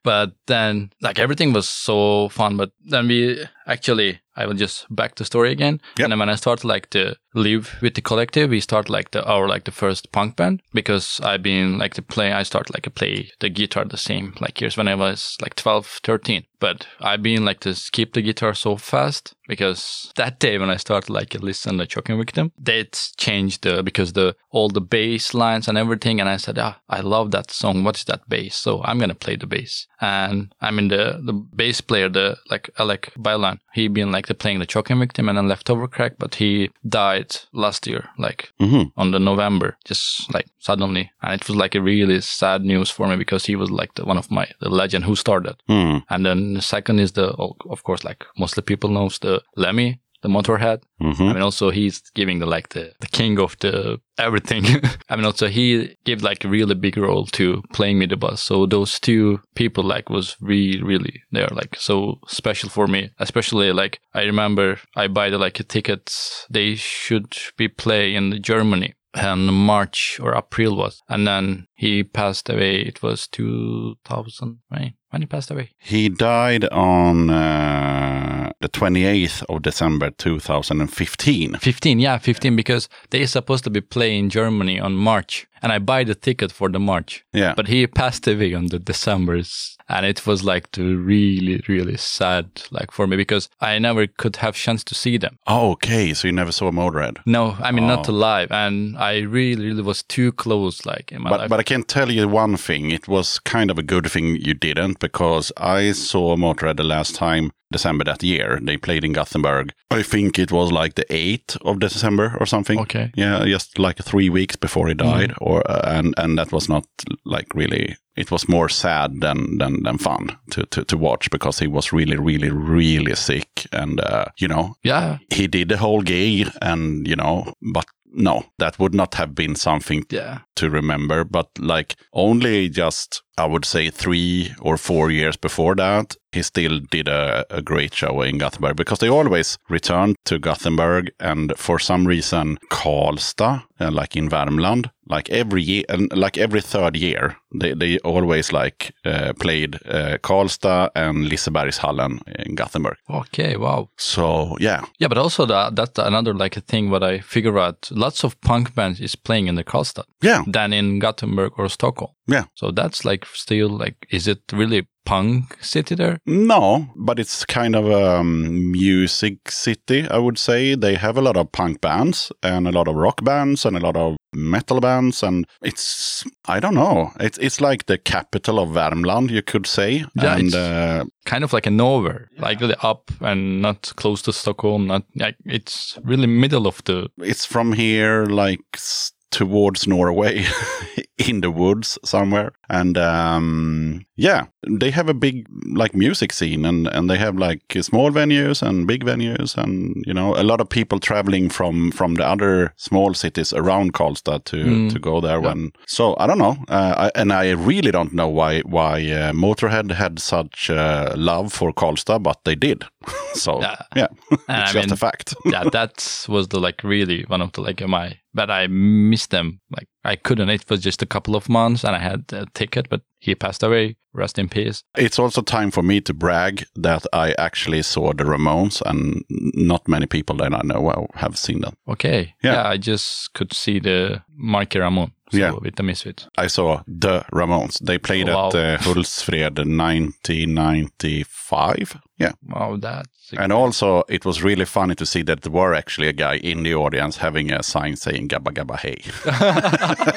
But then, like everything was so fun. But then we actually, I will just back the story again. Yep. And then when I start like to live with the collective, we start like the our like the first punk band because I've been like to play. I start like to play the guitar the same like years when I was like 12, 13. But I've been like to skip the guitar so fast because that day when I started like to listen to Choking Victim, that changed the because the all the bass lines and everything. And I said, ah, I love that song. What's that bass? So I'm gonna play the bass. And I mean the the bass player, the like Alec Baillie, he been like the playing the Choking Victim and then Leftover Crack, but he died last year, like hmm on the November, just like suddenly, and it was like a really sad news for me because he was like the, one of my the legend who started. Hmm. And then the second is the of course like mostly people knows the Lemmy, the Motorhead. hmm I mean also he's giving the like the, the king of the everything. I mean also he gave like a really big role to playing me the bus. So those two people like was really really they're like so special for me. Especially like I remember I buy the like a tickets they should be play in Germany and March or April was. And then he passed away. It was 2000, right? When he passed away. He died on uh, the 28th of December 2015. 15, yeah, 15, because they supposed to be playing Germany on March, and I buy the ticket for the March. Yeah. But he passed away on the December's, and it was like really, really sad, like for me, because I never could have chance to see them. Oh, okay. So you never saw Motorhead. No, I mean not alive. and I really, really was too close, like in my But, life. but I can tell you one thing. It was kind of a good thing you didn't because I saw Motorhead the last time December that year. They played in Gothenburg. I think it was like the 8th of December or something. Okay. Yeah, just like three weeks before he died, or uh, and and that was not like really. It was more sad than than, than fun to, to to watch because he was really really really sick, and uh, you know yeah, he did the whole gig, and you know, but no, that would not have been something yeah, to remember, but like only just I would say three or four years before that, he still did a, a great show in Gothenburg because they always returned to Gothenburg and for some reason Karlstad, uh, like in Värmland, like every year and like every third year, they they always like uh, played uh, Karlstad and Lisebergshallen in Gothenburg. okay, wow. So yeah, Yeah, but also that that's another like a thing what I figure out. Lots of punk bands is playing in the Karlstad yeah, than in Gothenburg or Stockholm. Yeah. So that's like still like, is it really punk city there? No, but it's kind of a music city, I would say. They have a lot of punk bands and a lot of rock bands and a lot of metal bands and it's I don't know. It's it's like the capital of Värmland, you could say. Yeah, and it's- uh, Kind of like a nowhere, like really up and not close to Stockholm. Not like it's really middle of the. it's from here like s- towards Norway in the woods somewhere. And um, yeah, they have a big like music scene and, and they have like small venues and big venues and you know a lot of people traveling from from the other small cities around Karlstad to Mm. to go there when so I don't know uh, I, and I really don't know why why uh, Motorhead had such uh, love for Karlstad but they did so Yeah. yeah it's I just mean, a fact yeah, that was the like really one of the like my. But I miss them. Like I couldn't. It was just a couple of months, and I had a ticket. But he passed away. Rest in peace. It's also time for me to brag that I actually saw the Ramones, and not many people that I know have seen them. Okay. Yeah. I just could see the Marky Ramone. So Yeah. With the Misfits. I saw the Ramones. They played Wow. at uh, Hultsfred 1995. Yeah. Wow, that's And also, it was really funny to see that there were actually a guy in the audience having a sign saying Gabba Gabba Hey.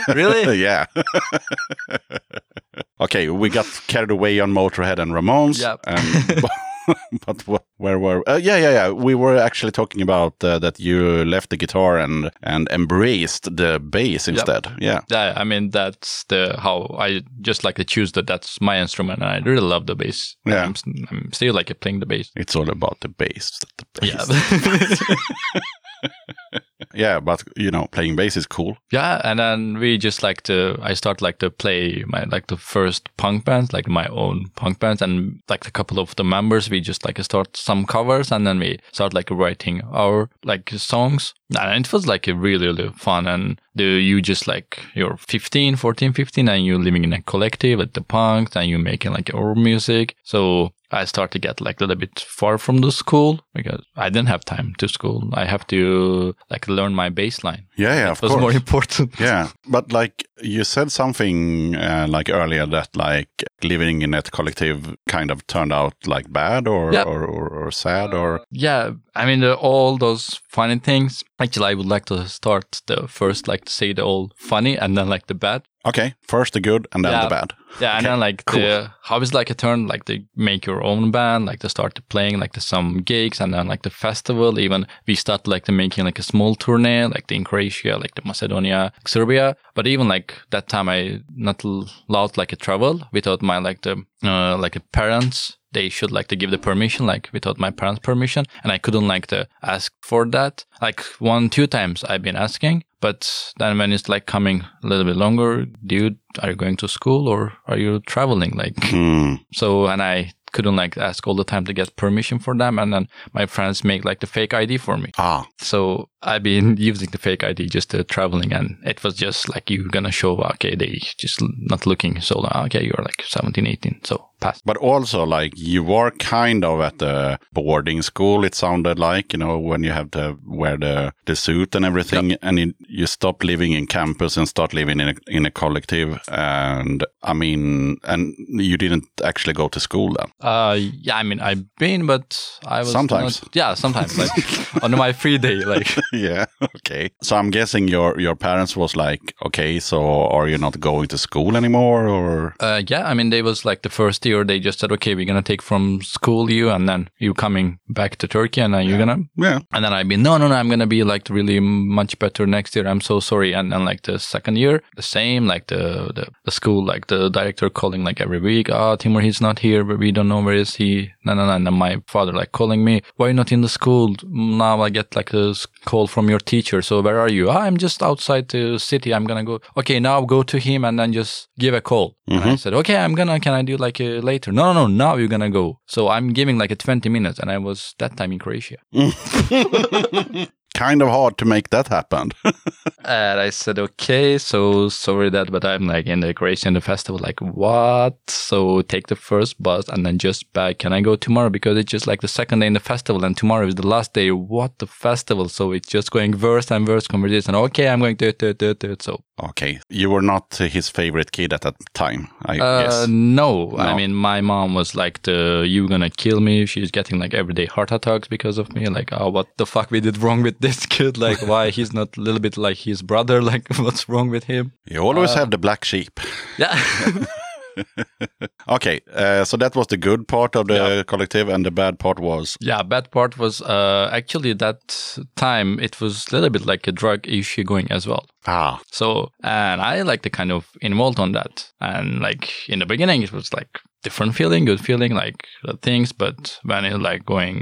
really. yeah. okay, we got carried away on Motorhead and Ramones. Yep. And, but wh- where were? Uh, yeah, yeah, yeah. We were actually talking about uh, that you left the guitar and and embraced the bass instead. Yeah. Yeah, I mean that's the how I just like to choose that. That's my instrument, and I really love the bass. Yeah. I'm, I'm still like playing the bass. It's all about the bass. The bass. Yeah, yeah, but you know, playing bass is cool. yeah, and then we just like to. I start like to play my like the first punk bands, like my own punk bands, and like a couple of the members, we just like start some covers, and then we start like writing our like songs. And it was like really really fun. And the you just like you're 15, 14, 15, and you're living in a collective with the punks, and you're making like your music. So I start to get like a little bit far from the school because I didn't have time to school. I have to like learn my bass line. Yeah, yeah, It of was course. more important. Yeah, but like you said something uh, like earlier that like living in that collective kind of turned out like bad or Yeah. or, or, or sad or Yeah, I mean the, all those funny things. Actually, I would like to start the first like to say the all funny and then like the bad. Okay, first the good and then Yeah. the bad. Yeah, and Okay, then like cool. the how is like a turn like to make your own band, like to start playing like the some gigs and then like the festival. Even we start like the making like a small tourney, like the in Croatia, like the Macedonia, like Serbia. But even like that time, I not allowed like a travel without my like the uh, like the parents. They should like to give the permission, like without my parents' permission, and I couldn't like to ask for that. Like one, two times I've been asking, but then when it's like coming a little bit longer, dude, are you going to school or are you traveling? Like, Hmm. so, and I couldn't like ask all the time to get permission for them. And then my friends make like the fake ID for me. Ah, So I've been using the fake ID just uh, traveling and it was just like you're going to show, okay, they just not looking. So, okay, you're like 17, 18. So pass. but also like you were kind of at the boarding school. It sounded like you know when you have to wear the the suit and everything, and you, you stop living in campus and start living in a, in a collective. And I mean, and you didn't actually go to school then. Uh, yeah, I mean, I've been, but I was Sometimes. not- yeah, sometimes like on my free day, like yeah. Okay. So I'm guessing your your parents was like, okay, so are you not going to school anymore, or Uh, yeah, I mean, they was like the first year they just said, okay, we're gonna take from school you, and then you coming back to Turkey, and then you're gonna. yeah? And then I've been, no, no, no, I'm gonna be like really much better next year. I'm so sorry. And then like the second year, the same, like the the, the school, like the director calling like every week, oh, Timur, he's not here, but we don't know where is he. No, no, no. And then my father like calling me, why are you not in the school? Now I get like a call from your teacher. So where are you? "Ah, I'm just outside the city. I'm gonna go. Okay, now go to him and then just give a call. And I said, okay, I'm gonna. Can I do like a later? No, no, no. Now you're gonna go. So I'm giving like a 20 minutes, and I was that time in Croatia. Kind of hard to make that happen. And I said, okay, so sorry that, but I'm like in the Croatian the festival, like what? So take the first bus and then just back. Can I go tomorrow? Because it's just like the second day in the festival and tomorrow is the last day. What the festival? So it's just going worse and worse conversation. Okay, I'm going to, to, to, to. So Okay, you were not his favorite kid at that time, I Uh, guess. no. I mean, my mom was like, the, "You gonna kill me?" She's getting like everyday heart attacks because of me. Like, oh, what the fuck we did wrong with this kid? Like, why he's not a little bit like his brother? Like, what's wrong with him? You always have the black sheep. Yeah, Okay, uh, so that was the good part of the collective, and the bad part was yeah. Bad part was uh actually that time it was a little bit like a drug issue going as well. ah, So, and I like the kind of involved on that. And like in the beginning, it was like different feeling, good feeling, like things. But when it like going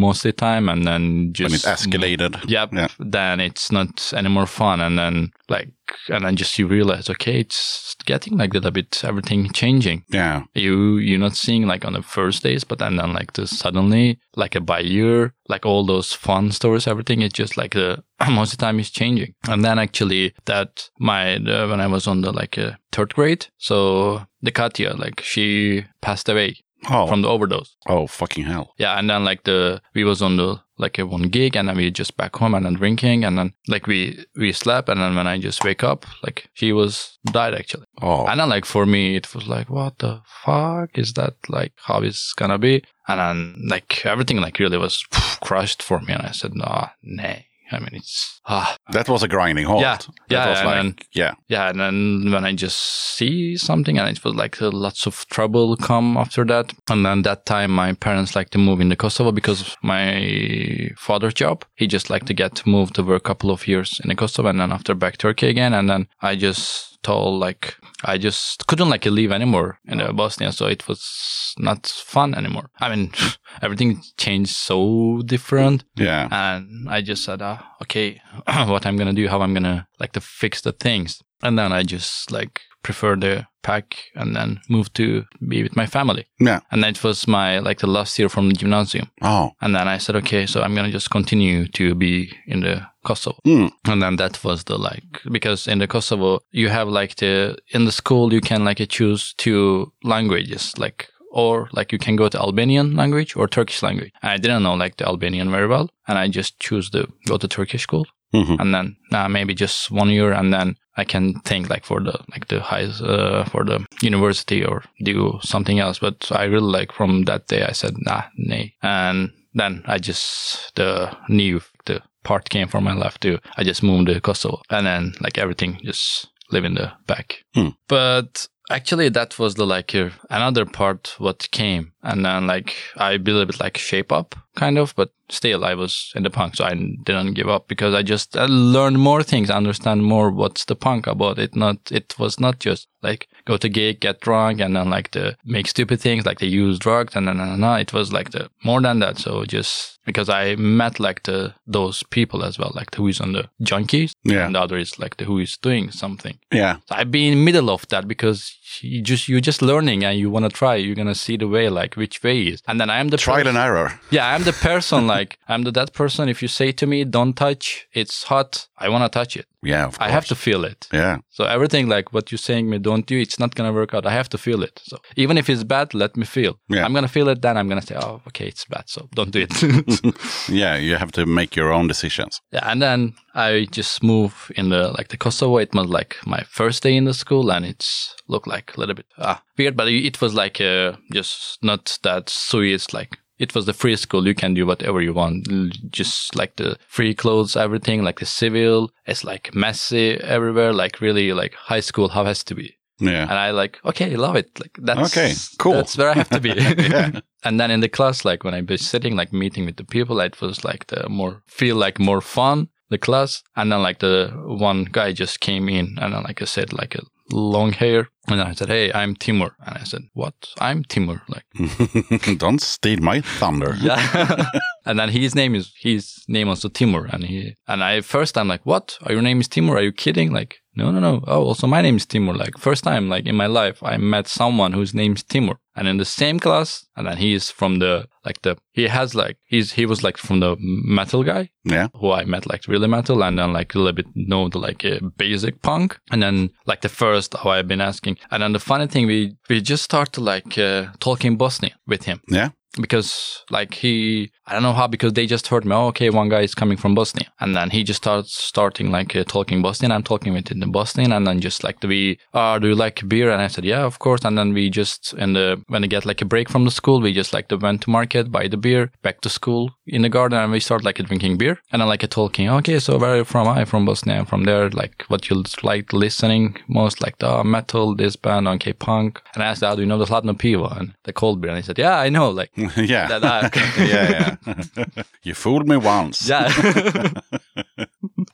most of the time and then just when it escalated. Yep. Yeah. Then it's not anymore fun. And then like, and then just you realize, okay, it's getting like that a bit everything changing. Yeah, You you're not seeing like on the first days, but then then like this suddenly like a by year, like all those fun stories, everything. It's just like the most of the time is changing. And then actually that my the, when I was on the like uh, third grade, so the Katya like she passed away Oh, from the overdose. oh, fucking hell. Yeah, and then like the we was on the like a one gig, and then we just back home and then drinking, and then like we we slept, and then when I just wake up, like she was died actually. Oh, And then like for me, it was like, what the fuck is that? Like how is gonna be? And then like everything like really was crushed for me, and I said, nah, nay. I mean, it's ah, that was a grinding halt. Yeah, that yeah, was and like, then- yeah, yeah. And then when I just see something, and it was like uh, lots of trouble come after that. And then that time, my parents like to move into Kosovo because my father's job, he just like to get to move to work a couple of years in the Kosovo, and then after back to Turkey again. And then I just told like I just couldn't like leave anymore in uh, Bosnia, so it was not fun anymore. I mean, everything changed so different yeah. and I just said, uh, okay, what I'm gonna do, how I'm gonna like to fix the things, and then I just like prefer the pack and then move to be with my family. Yeah. And that was my like the last year from the gymnasium, Oh, and then I said, okay, so I'm gonna just continue to be in the Kosovo, Hmm. and then that was the like because in the Kosovo you have like the in the school you can like choose two languages like. Or like you can go to Albanian language or Turkish language. I didn't know like the Albanian very well, and I just choose to go to Turkish school Mhm. and then uh, maybe just one year and then i can think like for the like the highest uh, for the university or do something else but i really like from that day i said nah nay. And then i just the new the part came from my life too. I just moved to kosovo and then like everything just live in the back. Hmm. but actually that was the like uh, another part what came. And then like i built it like shape up kind of but still i was in the punk so i didn't give up because i just I learned more things understand more what's the punk about it not it was not just like go to gig get drunk and then like the make stupid things like they use drugs and then it was like the more than that so just because i met like the those people as well like the who is on the junkies Yeah. and the other is like the who is doing something yeah. so I've been in middle of that because you just you're just learning and you want to try. You're gonna see the way like which way is, and then I am the Trial pers- and error. yeah I'm the person like I'm the that person. If you say to me don't touch, it's hot. I want to touch it. Yeah, of I have to feel it. Yeah. So everything like what you're saying me don't do, it's not gonna work out. I have to feel it. So even if it's bad, let me feel. Yeah. I'm gonna feel it. Then I'm gonna say, oh, okay, it's bad. So don't do it. Yeah, you have to make your own decisions. Yeah, and then I just move in the like the Kosovo. It was like my first day in the school, and it's looked like a little bit ah, weird, but it was like uh, just not that serious. Like it was the free school; you can do whatever you want. Just like the free clothes, everything, like the civil. It's like messy everywhere, like really like high school how has to be. Yeah. And I like, okay, love it. Like that's Okay, cool. That's where I have to be. Yeah. And then in the class, like when I was sitting, like meeting with the people, it was like the more feel like more fun the class. And then like the one guy just came in, and then like I said, like a long hair, and I said, "Hey, I'm Timur," and I said, "What? I'm Timur." Like Don't steal my thunder. yeah. and then his name is his name also Timur, and he and I first time like, what? Are your name is Timur? Are you kidding? Like, no, no, no. Oh, also my name is Timur. Like first time like in my life, I met someone whose name is Timur, and in the same class, and then he's from the like the he has like he's he was like from the metal guy, Yeah. who I met like really metal and then like a little bit know the like uh, basic punk and then like the first how I've been asking and then the funny thing we we just started like uh, talking Bosnian with him Yeah. because like he I don't know how because they just heard me. Oh, okay, one guy is coming from Bosnia, and then he just starts starting like uh, talking Bosnian. I'm talking with him in Bosnian, and then just like we, uh, do you like beer? And I said, yeah, of course. And then we just in the when they get like a break from the school, we just like the went to market, buy the beer, back to school in the garden, and we start like drinking beer, and then like talking. Okay, so where are you from? I'm from Bosnia. I'm from there. Like what you like listening most, like the metal, this band, okay, punk. And I asked, oh, do you know the Hladno Pivo and the cold beer? And he said, yeah, I know. Like yeah. that. that yeah, yeah. you fooled me once. yeah.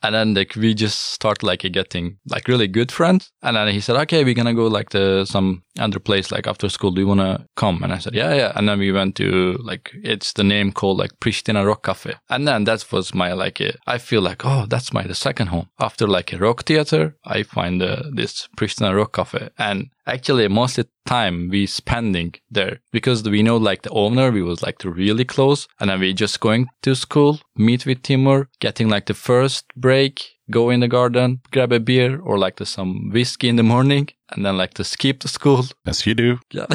and then like we just start like getting like really good friends. And then he said, okay, we're gonna go like to some other place like after school. Do you wanna come? And I said, yeah, yeah. And then we went to like it's the name called like Pristina Rock Cafe. And then that was my like I feel like oh that's my the second home after like a rock theater. I find uh, this Pristina Rock Cafe and actually most of the time we spending there because we know like the owner we was like to really close and then we just going to school meet with timur getting like the first break go in the garden grab a beer or like some whiskey in the morning and then like to skip the school Yes, you do. yeah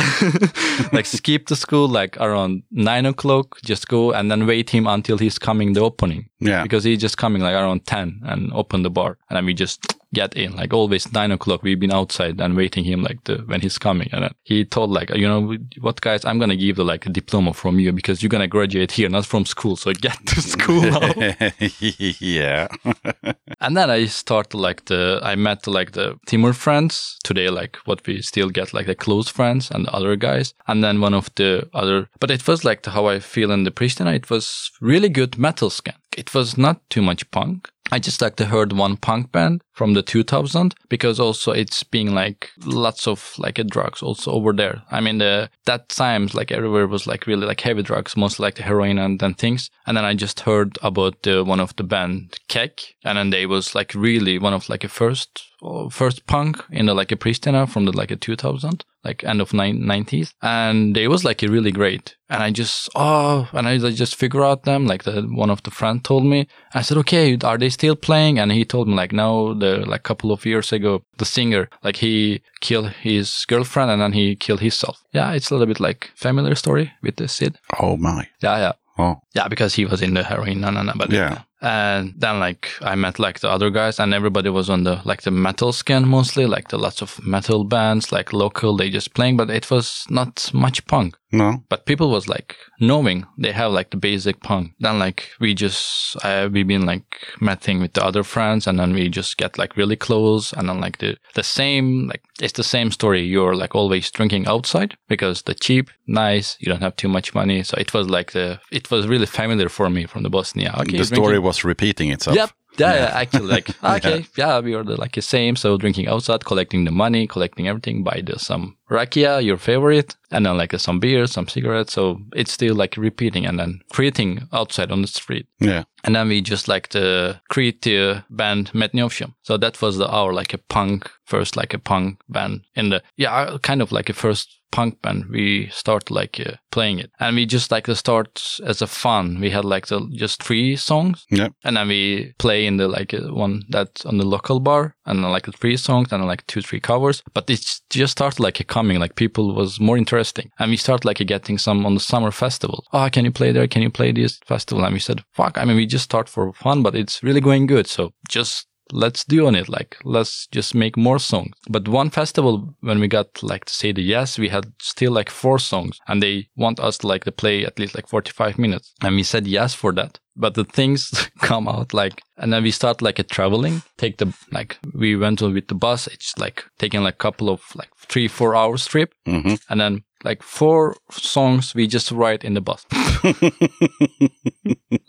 like skip the school like around nine o'clock just go and then wait him until he's coming the opening Yeah. because he's just coming like around 10 and open the bar and then we just get in like always 9 o'clock we've been outside and waiting him like the when he's coming and he told like you know what guys i'm gonna give the like a diploma from you because you're gonna graduate here not from school so get to school yeah. and then i started like the i met like the timur friends. Today like what we still get like the close friends and the other guys. And then one of the other but it was like the, how i feel in the pristina it was really good metal scan. It was not too much punk. I just like to heard one punk band from the 2000 because also it's being like lots of like uh, drugs also over there. I mean, the, that times like everywhere was like really like heavy drugs, mostly like the heroin and, and things. And then I just heard about the, one of the band Kek and then they was like really one of like a first, uh, first punk in the like a Pristina from the like a 2000 like end of nine, 90s and they was like a really great. And i just oh and i like, just figure out them like the one of the friend told me. I said okay are they still playing? And he told me like no the like couple of years ago the singer like he killed his girlfriend and then he killed himself yeah it's a little bit like familiar story with the sid Oh my. yeah yeah Oh. yeah, because he was in the heroin, no, no, no, but Yeah. And then like I met like the other guys, and everybody was on the like the metal skin mostly, like the lots of metal bands, like local, they just playing, but it was not much punk. No. But people was like knowing they have like the basic punk. Then like we just uh, we been like meeting with the other friends, and then we just get like really close, and then like the the same like it's the same story. You're like always drinking outside because the cheap, nice, you don't have too much money. So it was like the it was really familiar for me from the Bosnia. Okay, the story drinking- was repeating itself. Yep. Yeah, yeah, actually, like okay, yeah. we are the, like the same. So drinking outside, collecting the money, collecting everything, buy the some rakia, your favorite, and then like some beer, some cigarettes. So it's still like repeating and then creating outside on the street. Yeah. And then we just like the create the band Metniovsham. So that was the our like a punk first like a punk band in the yeah kind of like a first punk band. We start like uh, playing it, and we just like to start as a fun. We had like the just three songs, Yeah. and then we play in the like uh, one that's on the local bar, and then like three songs, and then like two three covers. But it just started like a coming, like people was more interesting, and we start like getting some on the summer festival. Oh, can you play there? Can you play this festival? And we said, fuck. I mean, we just start for fun, but it's really going good. So just let's do on it like let's just make more songs. But one festival when we got like to say the yes we had still like four songs and they want us to like to play at least like 45 minutes and we said yes for that. But the things come out like and then we start like a traveling take the like we went on with the bus it's like taking like a couple of like three four hours trip hmm and then like four songs we just write in the bus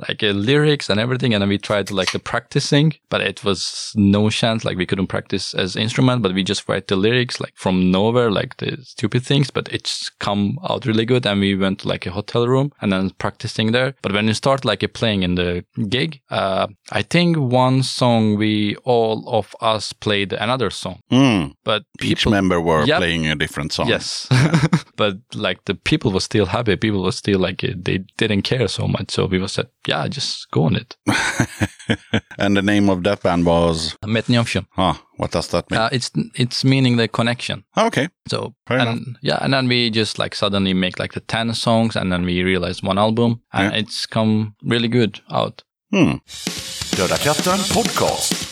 like uh, lyrics and everything and then we tried to like the practicing but it was no chance like we couldn't practice as instrument but we just write the lyrics like from nowhere like the stupid things but it's come out really good and we went to like a hotel room and then practicing there but when you start like playing in the gig uh i think one song we all of us played another song Mm. but Each people member were Yep. playing a different song. Yes. but but like the people were still happy. People were still like uh, they didn't care so much. So we was said, yeah, just go on it. And the name of that band was, Metnioption. huh, what does that mean? Uh, it's it's meaning the connection. Ah, okay. So Fair and enough. yeah, and then we just like suddenly make like the ten songs, and then we realize one album, and Yeah. it's come really good out. Hmm. Döda katten podcast.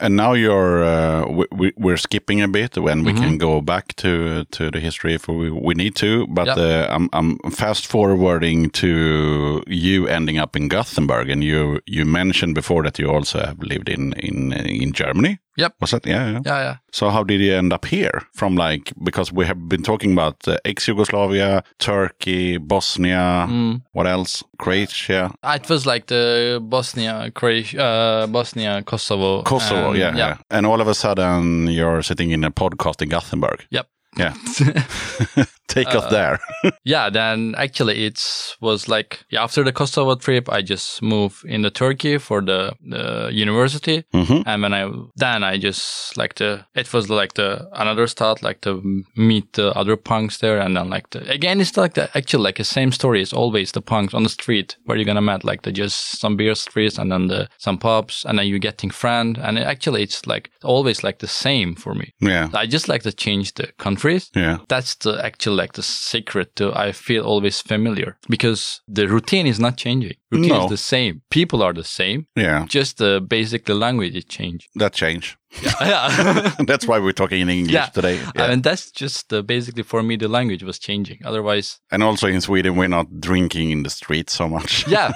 And now you're uh, we, we, we're skipping a bit when we can go back to to the history if we, we need to. But Yep. uh, I'm I'm fast forwarding to you ending up in Gothenburg, and you you mentioned before that you also have lived in in in Germany. Yep. Was that yeah yeah. Yeah, yeah. So how did you end up here? From like because we have been talking about uh, ex-Yugoslavia, Turkey, Bosnia, Mm. what else? Croatia, Ah, It was like the Bosnia, Croatia, uh, Bosnia, Kosovo. Kosovo, and- yeah, yeah. And all of a sudden you're sitting in a podcast in Gothenburg. Yep. Yeah. Take off there. yeah, then actually it was like yeah, after the Kosovo trip, I just moved into Turkey for the, the university, Mhm. and when I then I just like the it was like the another start like to meet the other punks there, and then like the again it's like the actually like the same story. It's always the punks on the street where you're gonna meet like the just some beer streets and then the some pubs, and then you're getting friend, and actually it's like always like the same for me. Yeah. I just like to change the countries Yeah. that's the actual like the secret to I feel always familiar because the routine is not changing. Routine No. is the same. People are the same. Yeah. Just the basic the language is changed. That change. yeah. That's why we're talking in English Yeah. today. Yeah. I mean that's just uh, basically for me the language was changing. Otherwise, and also in Sweden, we're not drinking in the streets so much. yeah,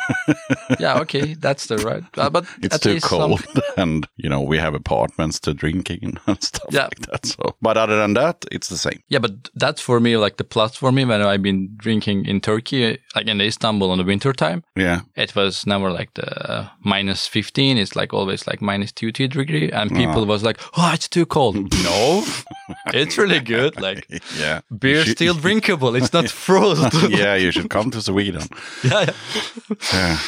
yeah, okay, that's the right. Uh, but It's too least some- cold, and you know we have apartments to drink in and stuff Yeah. like that. So, but other than that, it's the same. Yeah, but that's for me like the plus for me when I've been drinking in Turkey, like in Istanbul in the winter time. Yeah, it was never like the minus 15 it's like always like minus 2 2 degree. And ah. people was like oh it's too cold. No it's really good like yeah. beer should- still drinkable. It's not frozen yeah, you should come to Sweden. yeah, yeah.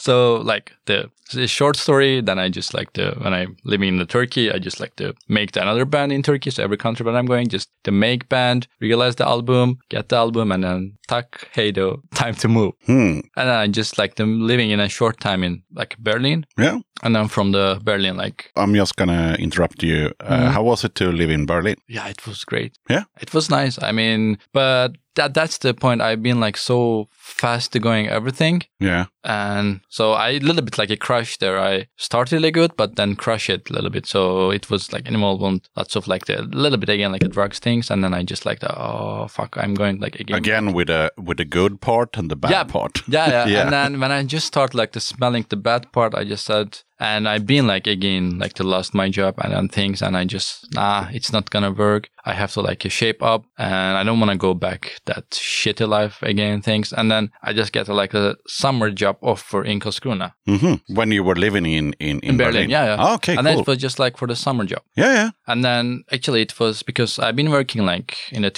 So like the, the short story then i just like to when i'm living in the turkey i just like to make the another band in turkey. So every country where i'm going just to make band realize the album get the album and then tak hey though time to move Hmm. and then i just like them living in a short time in like berlin Yeah. and then from the berlin like I'm just gonna interrupt you. Uh, Mhm. How was it to live in Berlin? yeah it was great Yeah. it was nice i mean but that that's the point i've been like so fast going everything Yeah. and so i a little bit like a crush there i started really good but then crush it a little bit so it was like involved lots of like the a little bit again like the drugs things and then i just like the oh fuck i'm going like again Again with the with the good part and the bad Yeah. part. yeah, yeah. Yeah. And then when I just start like the smelling the bad part, I just said, and I've been like again like to lost my job and then things, and I just nah, it's not gonna work. I have to like shape up, and I don't want to go back that shitty life again. Things, and then I just get like a summer job offer in Karlskrona hmm When you were living in in, in, in Berlin. Yeah, yeah. Ah, okay, and then cool. it was just like for the summer job. yeah, yeah. And then actually it was because I've been working like in the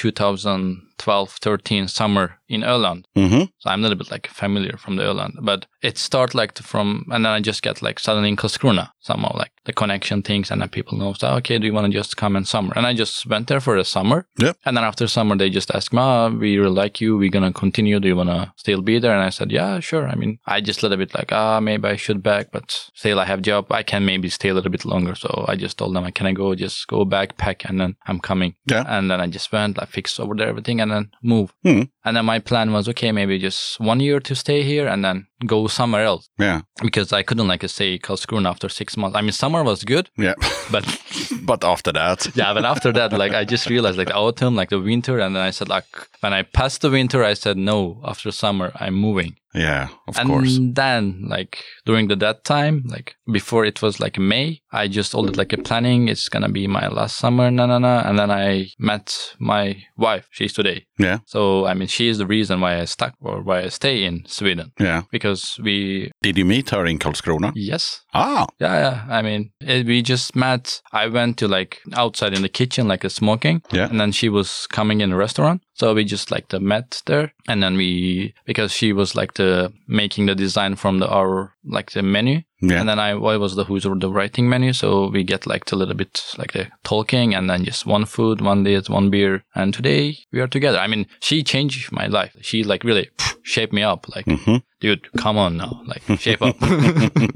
2012 13 summer in Öland. hmm So I'm a little bit like familiar from the Öland, but it started like from, and then I just get like suddenly in Karlskrona somehow like the connection things and then people know, so, okay, do you want to just come in summer? And I just went there for the summer. Yep. And then after summer, they just asked me, oh, we really like you. We're going to continue. Do you want to still be there? And I said, yeah, sure. I mean, I just a little bit like, ah, maybe I should back, but still I have job. I can maybe stay a little bit longer. So I just told them, I can I go just go back, pack, and then I'm coming. Yeah. And then I just went, I fixed over there everything and then move. Hmm. And then my plan was, okay, maybe just one year to stay here and then go somewhere else Yeah. because I couldn't like stay Karlskrona after six months. I mean, summer was good, Yeah. but but after that, yeah, but after that, like I just realized like the autumn, like the winter, and then I said like when I passed the winter, I said no. After summer, I'm moving. Yeah, of and course. And then like during the that time, like before it was like May, I just all did like a planning. It's gonna be my last summer, na na na. And then I met my wife. She's today. Yeah. So I mean, she is the reason why I stuck or why I stay in Sweden Yeah. because we Did you meet her in Karlskrona? yes Ah, yeah, yeah. I mean, it, we just met. I went to like outside in the kitchen, like a smoking. Yeah. And then she was coming in a restaurant. So we just like the met there. And then we, because she was like the making the design from the, our, like the menu. yeah. And then I, I was the who's the writing menu. So we get like a little bit like the talking and then just one food, one dish, one beer. And today we are together. I mean, she changed my life. She like really shaped me up. Like, Mhm. Dude, come on now. Like shape up.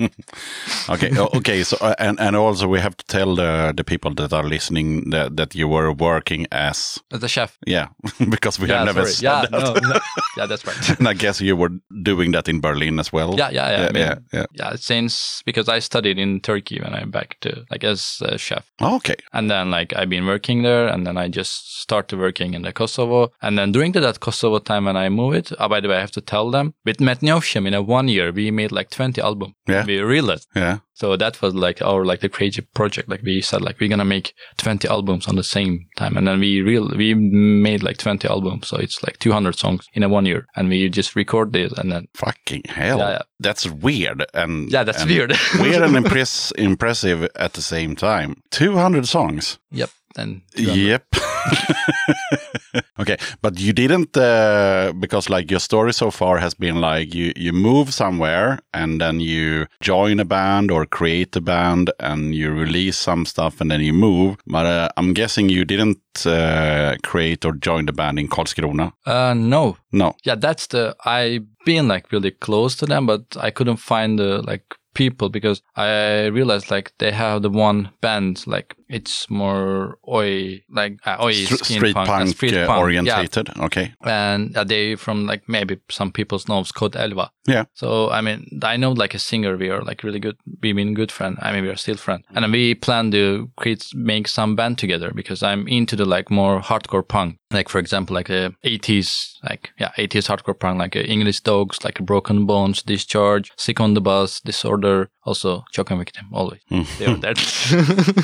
Okay, okay. So, uh, and and also we have to tell the the people that are listening that that you were working as As a chef. yeah, because we Yeah, have never sorry. said Yeah, that. no, no. yeah, that's right. and I guess you were doing that in Berlin as well. Yeah, yeah, yeah. yeah, I mean, yeah, yeah. yeah, since because I studied in Turkey when I'm back to like as a chef, Okay, and then like I've been working there, and then I just started working in the Kosovo, and then during the, that Kosovo time when I moved, uh, by the way, I have to tell them with Metnioshim in a one year we made like twenty album. Yeah. we realized. yeah, So that was like our like the crazy project. Like we said, like we're gonna make twenty albums on the same time, and then we real we made like twenty albums. So it's like two hundred songs in a one year, and we just record this and then fucking hell, Yeah, yeah. that's weird and yeah, that's and weird. weird and impress impressive at the same time. Two hundred songs. Yep. And 200. Yep. okay, but you didn't uh, because like your story so far has been like you you move somewhere and then you join a band or create a band and you release some stuff and then you move. But uh, I'm guessing you didn't uh, create or join the band in Karlskrona. Uh, no. No. Yeah, that's the. I've been like really close to them, but I couldn't find the like people because I realized like they have the one band like it's more oi like uh, oi skin street punk, uh, punk, street uh, punk, orientated. Okay. And uh, they from like maybe some people know Scott Elva. Yeah. So I mean, I know like a singer. We are like really good. We've been good friend. I mean, we are still friend. And we plan to create make some band together because I'm into the like more hardcore punk. Like for example, like the 80s, like yeah, 80s hardcore punk, like uh, English Dogs, like Broken Bones, Discharge, Sick on the Bus, Disorder, also Choking Victim. Always they are there.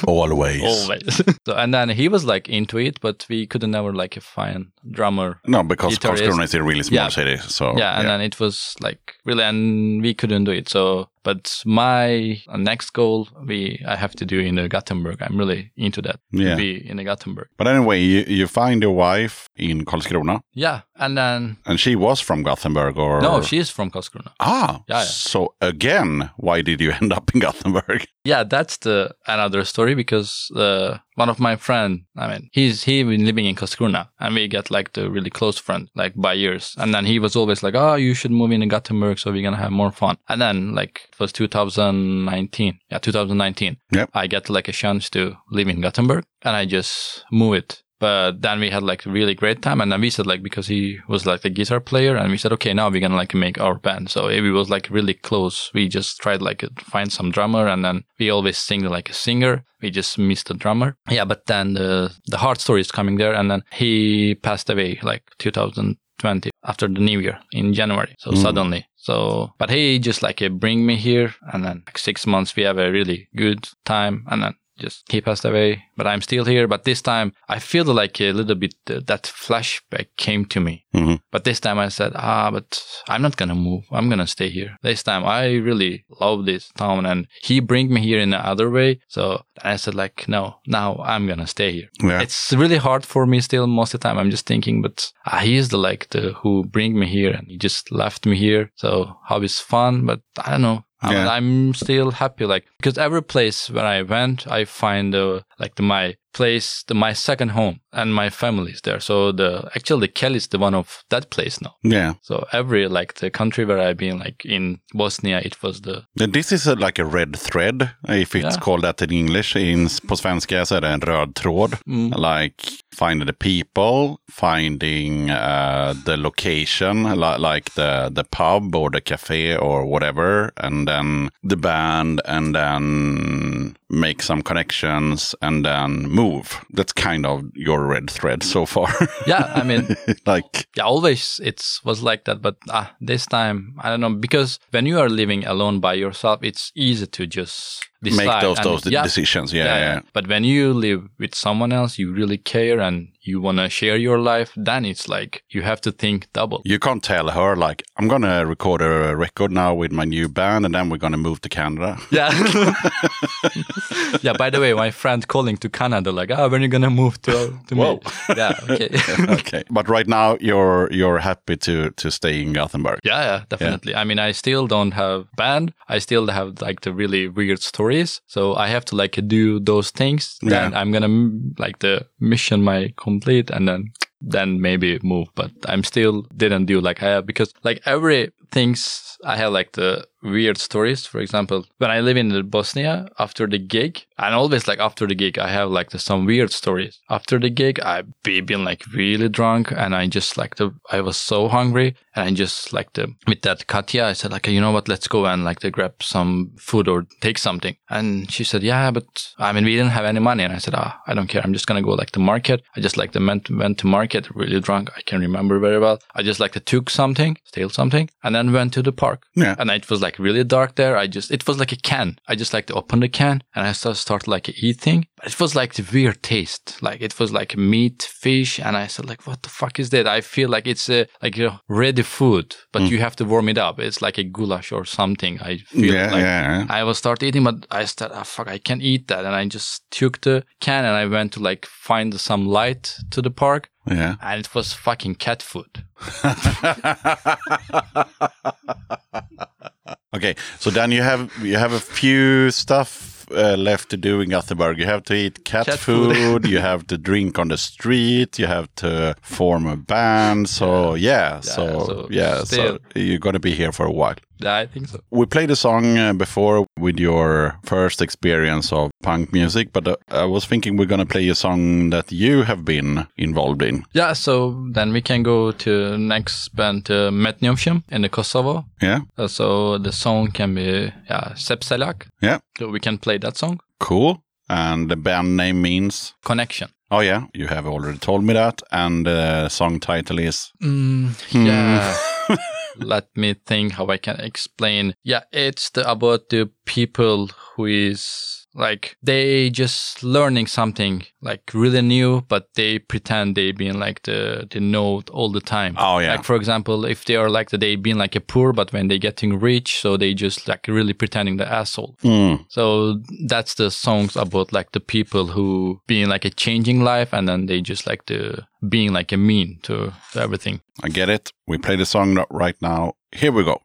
Always. Always. so and then he was like into it, but we couldn't never like find drummer No, because. Karlskrona is a really small Yeah. city. So yeah, and then it was like really, and we couldn't do it. So, but my next goal, we I have to do in the Gothenburg. I'm really into that. Yeah. be in the Gothenburg. But anyway, you, you find your wife in Karlskrona, Yeah, and then and she was from Gothenburg, or no, she is from Karlskrona. ah, Yeah, yeah. So again, why did you end up in Gothenburg? Yeah, that's the another story because uh, one of my friend, I mean, he's he been living in Karlskrona, and we get like the really close friend like by years. And then he was always like, "Oh, you should move in Gothenburg, so we're gonna have more fun." And then like it was 2019, yeah, 2019. Yep. I get like a chance to live in Gothenburg, and I just move it. But then we had like a really great time, and then we said like because he was like the guitar player, and we said okay, now we're gonna like make our band. So it was like really close. We just tried like to find some drummer, and then we always sing like a singer. We just missed the drummer. Yeah, but then the the hard story is coming there, and then he passed away like 2020 after the New Year in January. So suddenly, so but he just like uh, bring me here, and then like six months we have a really good time, and then just he passed away, but I'm still here. But this time I feel like a little bit uh, that flashback came to me. Mhm. But this time I said, ah, but I'm not gonna move. I'm gonna stay here. This time I really love this town, and he bring me here in another way. So I said like, no, now I'm gonna stay here. Yeah. It's really hard for me still. Most of the time I'm just thinking, but ah, he is the like the who bring me here, and he just left me here. So how is fun? But I don't know. Yeah. I'm still happy, like because every place where I went, I find uh, like the, my place, the, my second home, and my family is there. So the actually the Kelly is the one of that place now. Yeah. So every like the country where I've been, like in Bosnia, it was the And This is a, like a red thread, if it's Yeah. called that in English. In, på svenska så är det en röd tråd. Mm. Like finding the people, finding uh, the location, li- like the, the pub or the cafe or whatever, and then the band, and then make some connections, and then move. That's kind of your red thread so far. yeah. I mean, like, yeah, always it was like that. But ah, this time I don't know because when you are living alone by yourself, it's easy to just decide. make those and- those yeah, decisions. Yeah, yeah. But when you live with someone else, you really care and you want to share your life, then it's like you have to think double. You can't tell her like I'm gonna record a record now with my new band, and then we're gonna move to Canada. Yeah. yeah. By the way, my friend calling to Canada, like, ah, when are you gonna move to to Whoa. me? Yeah. Okay. okay, but right now you're you're happy to to stay in Gothenburg. Yeah, yeah, definitely. I mean, I still don't have band. I still have like the really weird stories. So I have to like do those things. Then Yeah. I'm gonna like the mission my complete and then then maybe move. But I'm still didn't do like I have because like every things I have like the weird stories. For example, when I live in Bosnia after the gig, and always like after the gig, I have like the, some weird stories. After the gig, I've be- been like really drunk, and I just like the I was so hungry, and I just like the with that Katya, I said like you know what, let's go and like to grab some food or take something, and she said yeah, but I mean we didn't have any money, and I said ah I don't care, I'm just gonna go like to market. I just like the went went to market really drunk. I can remember very well. I just like to took something, steal something, and then went to the park. Yeah. And it was like really dark there. I just, it was like a can. I just like to open the can and I start, start like eating. It was like the weird taste. Like it was like meat, fish. And I said like, what the fuck is that? I feel like it's a, like a ready food, but you have to warm it up. It's like a goulash or something. I feel Yeah, like yeah. I was start eating, but I started, ah, fuck, I can't eat that. And I just took the can and I went to like find some light to the park Yeah. and it was fucking cat food. Okay, so then you have you have a few stuff uh, left to do in Gothenburg. You have to eat cat, Cat food. food. you have to drink on the street. You have to form a band. So yeah, so so yeah, so you're gonna be here for a while. I think so. We played a song uh, before with your first experience of punk music, but uh, I was thinking we're gonna play a song that you have been involved in. Yeah, so then we can go to next band, uh, Metniumshim in the Kosovo. Yeah, Uh, so the song can be yeah, Sepselak. yeah, So we can play that song. cool. And the band name means. Connection. Oh yeah, you have already told me that, and the song title is. Mm, yeah. Let me think how I can explain. Yeah, it's the, about the people who is like they just learning something like really new, but they pretend they been like the they know all the time. Oh, yeah. Like for example, if they are like the, they been like a poor, but when they getting rich, so they just like really pretending the asshole. Mm. So that's the songs about like the people who being like a changing life and then they just like the being like a mean to, to everything. I get it. We play the song right now. Here we go.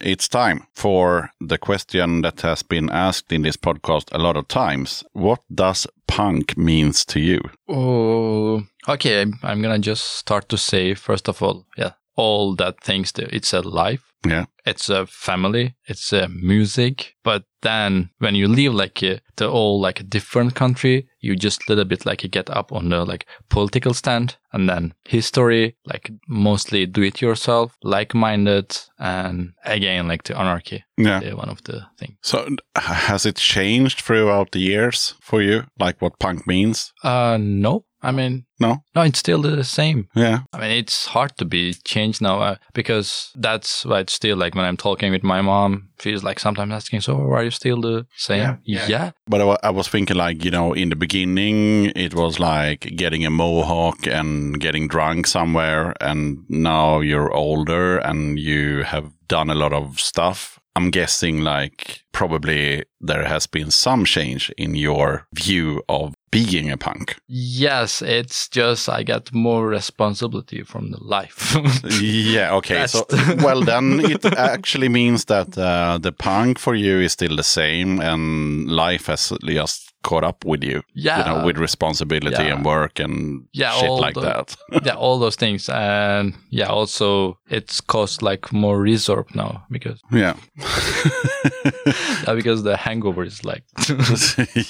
It's time for the question that has been asked in this podcast a lot of times. What does punk means to you? Oh, okay. I'm, gonna just start to say first of all, yeah, all that things. It's a life. Yeah. It's a family. It's a music. But then when you leave like uh, the all like a different country, you just little bit like you get up on the like political stand and then history, like mostly do it yourself, like minded, and again like the anarchy. Yeah. one of the things. So has it changed throughout the years for you, like what punk means? Uh, no. I mean, No? no, it's still the same. Yeah. I mean, it's hard to be changed now uh, because that's why it's still like when I'm talking with my mom, she's like sometimes asking, "So, are you still the same?" Yeah, But I, wa- I was thinking, like, you know, in the beginning, it was like getting a mohawk and getting drunk somewhere. And now you're older and you have done a lot of stuff. I'm guessing, like, probably there has been some change in your view of being a punk. Yes, it's just I get more responsibility from the life. Yeah, okay. So, well, then it actually means that uh, the punk for you is still the same and life has just caught up with you. Yeah. You know, with responsibility Yeah. and work and Yeah, shit like the- that. yeah, all those things, and yeah, also it's cost like more resort now because yeah. yeah, because the hangover is like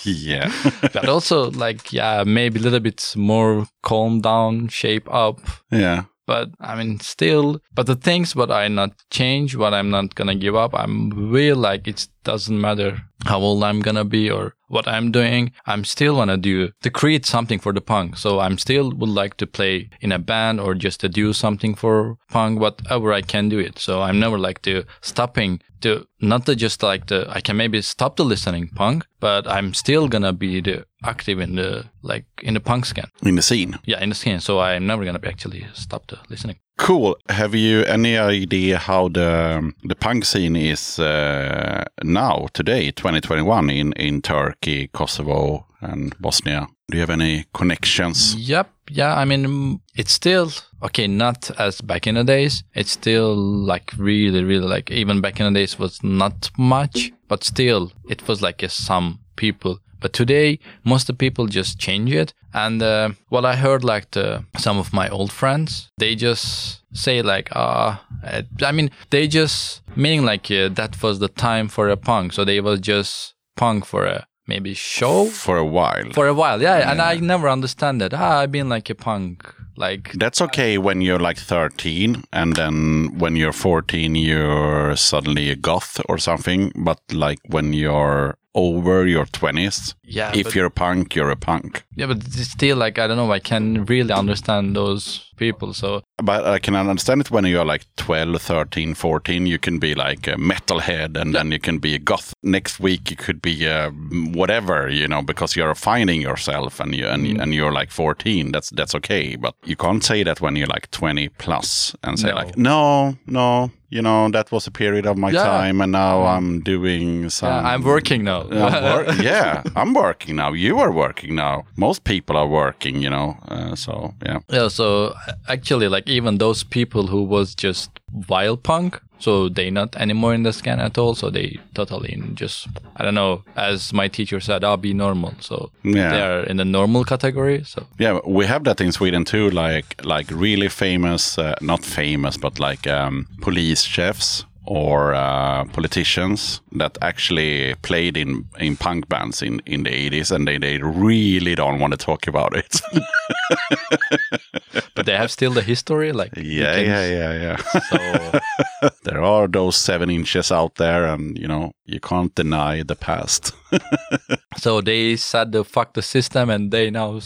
yeah. but also like yeah maybe a little bit more calm down shape up yeah. But i mean still but the things what i not change what i'm not gonna give up i'm really like it doesn't matter how old i'm gonna be or what i'm doing i'm still wanna do to create something for the punk. So i'm still would like to play in a band or just to do something for punk whatever i can do it. So i'm never like to stopping to not to just like the i can maybe stop the listening punk but i'm still gonna be the active in the like in the punk scene. In the scene. yeah in the scene so i'm never gonna be actually stop listening Cool. Have you any idea how the the punk scene is uh, now today, 2021, in in Turkey, Kosovo, and Bosnia? Do you have any connections? Yep. Yeah. I mean, it's still okay. Not as back in the days. It's still like really, really like even back in the days was not much, but still it was like a, some people. But today, most of the people just change it. And uh, what I heard, like the some of my old friends, they just say like, uh, uh, I mean, they just meaning like uh, that was the time for a punk. So they was just punk for a maybe show For a while. for a while yeah, and i never understand that ah, i've been like a punk like That's okay when you're like 13, and then when you're 14, you're suddenly a goth or something. But like when you're over your 20s. Yeah, If but- you're a punk, you're a punk. Yeah, but still like I don't know. I can really understand those people. So But I can understand it when you're like 12, 13, 14. You can be like a metalhead and then you can be a goth. Next week, you could be uh, whatever, you know, because you're finding yourself and, you, and, and you're like 14. That's that's okay. But you can't say that when you're like 20 plus and say No. like, no, no, you know, that was a period of my Yeah. time and now I'm doing some. yeah, I'm working now. I'm wor- yeah, I'm working now. You are working now. Most people are working, you know. Uh, so yeah, Yeah, so actually, like even those people who was just wild punk, so they not anymore in the scan at all. So they totally just I don't know. As my teacher said, I'll be normal. So Yeah. they are in the normal category. So yeah, we have that in Sweden too. Like like really famous, uh, not famous, but like um, police chefs or uh, politicians that actually played in in punk bands in in the 80s, and they they really don't want to talk about it. but they have still the history. Like yeah, can- yeah, yeah, yeah. So there are those seven inches out there, and you know you can't deny the past. so they said the fuck the system, and they now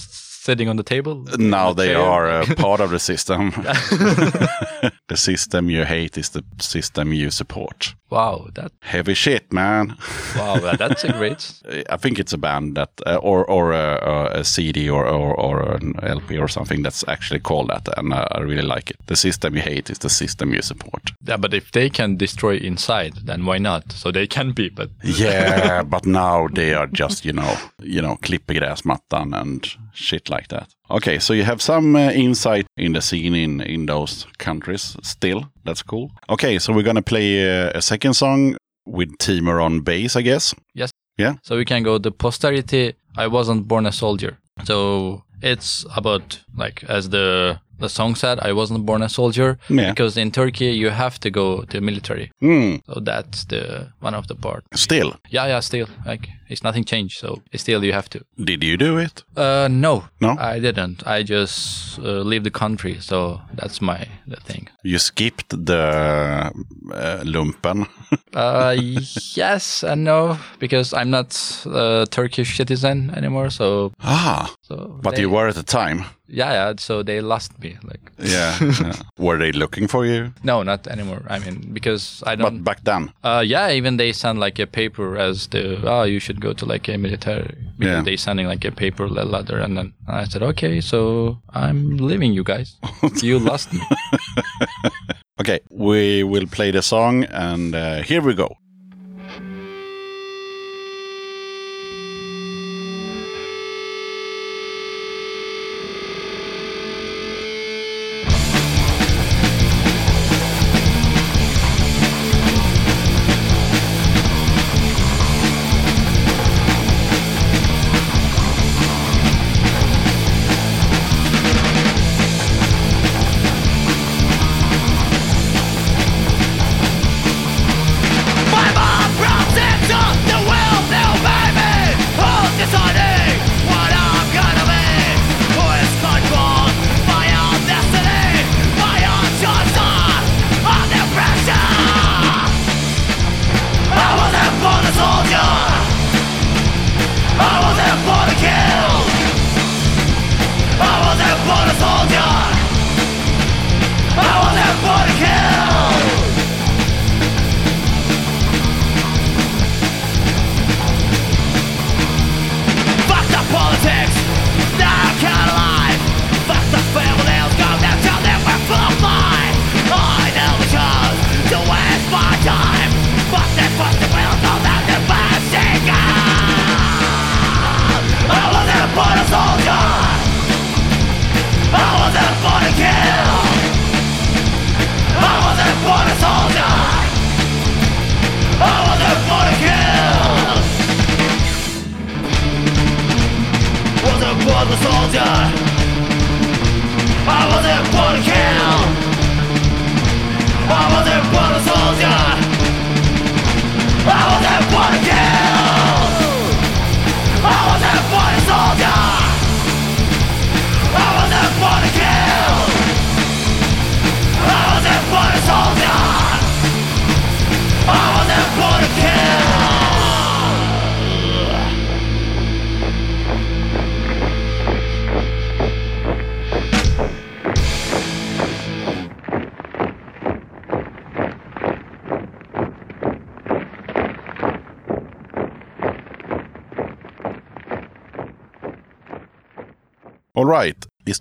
sitting on the table. now the they chair. are a part of the system. the system you hate is the system you support. Wow, that Heavy shit, man. wow, that's a great. I think it's a band that, uh, or or a, a CD or, or or an LP or something that's actually called that, and uh, I really like it. The system you hate is the system you support. Yeah, but if they can destroy inside, then why not? So they can be, but Yeah, but now they are just you know you know klipper gräsmattan and shit like that. Okay, so you have some uh, insight in the scene in in those countries still. That's cool. Okay, so we're gonna play uh, a second song with Timur on bass, I guess. Yes. Yeah. So we can go the posterity. I wasn't born a soldier. So it's about like as the the song said, I wasn't born a soldier Yeah. because in Turkey you have to go to military. Hmm. So that's the one of the part. Still, Yeah, yeah. Still, like it's nothing changed. So still you have to. did you do it? Uh, no, No? I didn't. I just uh, leave the country. So that's my the thing. You skipped the uh, lumpen. Uh, yes and no because I'm not a Turkish citizen anymore. So ah, so. but they- you were at the time. Yeah, yeah. So they lost me. Like, Yeah. yeah. Were they looking for you? no, not anymore. I mean, because I But don't. But back then. uh, yeah, even they send like a paper as the oh, you should go to like a military. Because Yeah. They sending like a paper letter, and then I said, okay, so I'm leaving you guys. you lost me. Okay, we will play the song, and uh, here we go.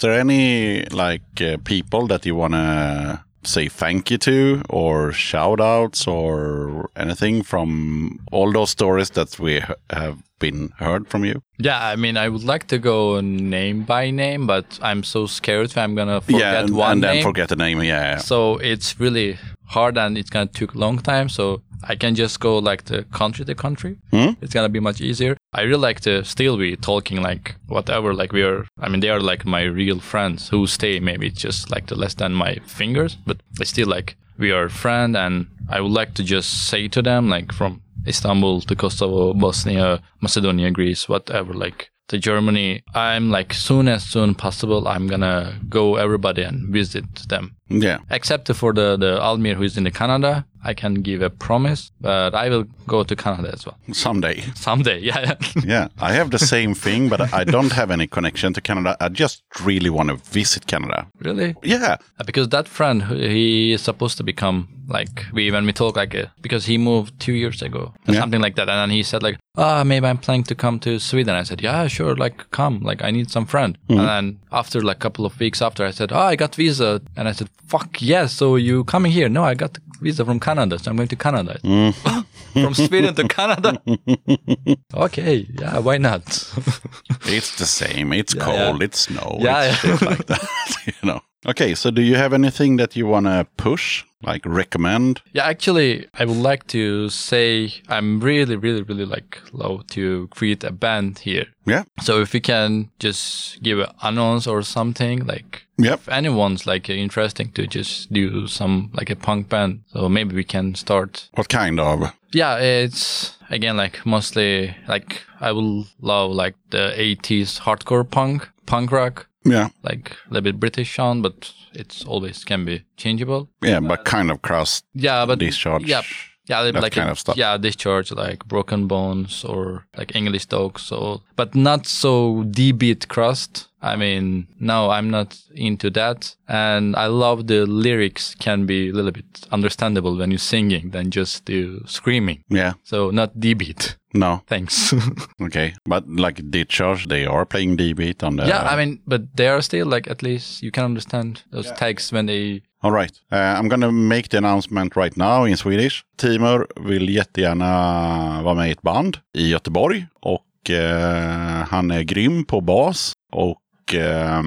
There any like uh, people that you want to say thank you to or shout outs or anything from all those stories that we have been heard from you? Yeah, I mean, I would like to go name by name, but I'm so scared I'm gonna forget yeah, and, one and then name. forget the name. Yeah. So it's really hard and it's gonna take a long time. So I can just go like the country to country. Hmm? It's gonna be much easier. I really like to still be talking like whatever. Like we are. I mean, they are like my real friends who stay. Maybe just like the less than my fingers, but I still like we are friend. And I would like to just say to them like from Istanbul to Kosovo, Bosnia, Macedonia, Greece, whatever. Like to Germany. I'm like soon as soon possible. I'm gonna go everybody and visit them Yeah. except for the the Almir who is in the Canada. I can give a promise, but I will go to Canada as well Someday. someday. Yeah, yeah. I have the same thing, but I don't have any connection to Canada. I just really want to visit Canada. really? Yeah. Uh, Because that friend, he is supposed to become like we when we talk like uh, because he moved two years ago or Yeah. something like that, and then he said like, ah, maybe I'm planning to come to Sweden. I said, yeah, sure, like come, like I need some friend. Mm-hmm. And then after like a couple of weeks after, I said, oh, I got visa, and I said, fuck yes, so you coming here? No, I got visa from Canada, so I'm going to Canada. Mm-hmm. from Sweden to Canada. okay, yeah, why not? It's the same. It's Yeah, cold. yeah. It's snow. Yeah, it's yeah. shit like that. you know. Okay, so do you have anything that you want to push, like recommend? Yeah, actually, I would like to say I'm really, really, really like low to create a band here. Yeah. So if we can just give an announce or something, like Yep. if anyone's like interesting to just do some like a punk band, so maybe we can start. What kind of? Yeah, it's again like mostly like I will love like the 80s hardcore punk, punk rock, Yeah. like a little bit British sound, but it's always can be changeable. Yeah, but kind of crust. Yeah, but Discharge, Yeah, yeah, that like kind a- of stuff. Yeah, discharge like broken bones or like English dogs. So, but not so D beat crust. I mean, no, I'm not into that. And I love the lyrics can be a little bit understandable when you're singing than just the screaming. Yeah. So not D beat. No. Thanks. Okay. But like Discharge, they are playing D beat on the. yeah, I mean, but they are still like at least you can understand those tags when they. All right. Uh, I'm gonna make the announcement right now in Swedish. Timur vill jättegärna vara med i ett band i Göteborg. Och eh, han är grym på bas. Och eh,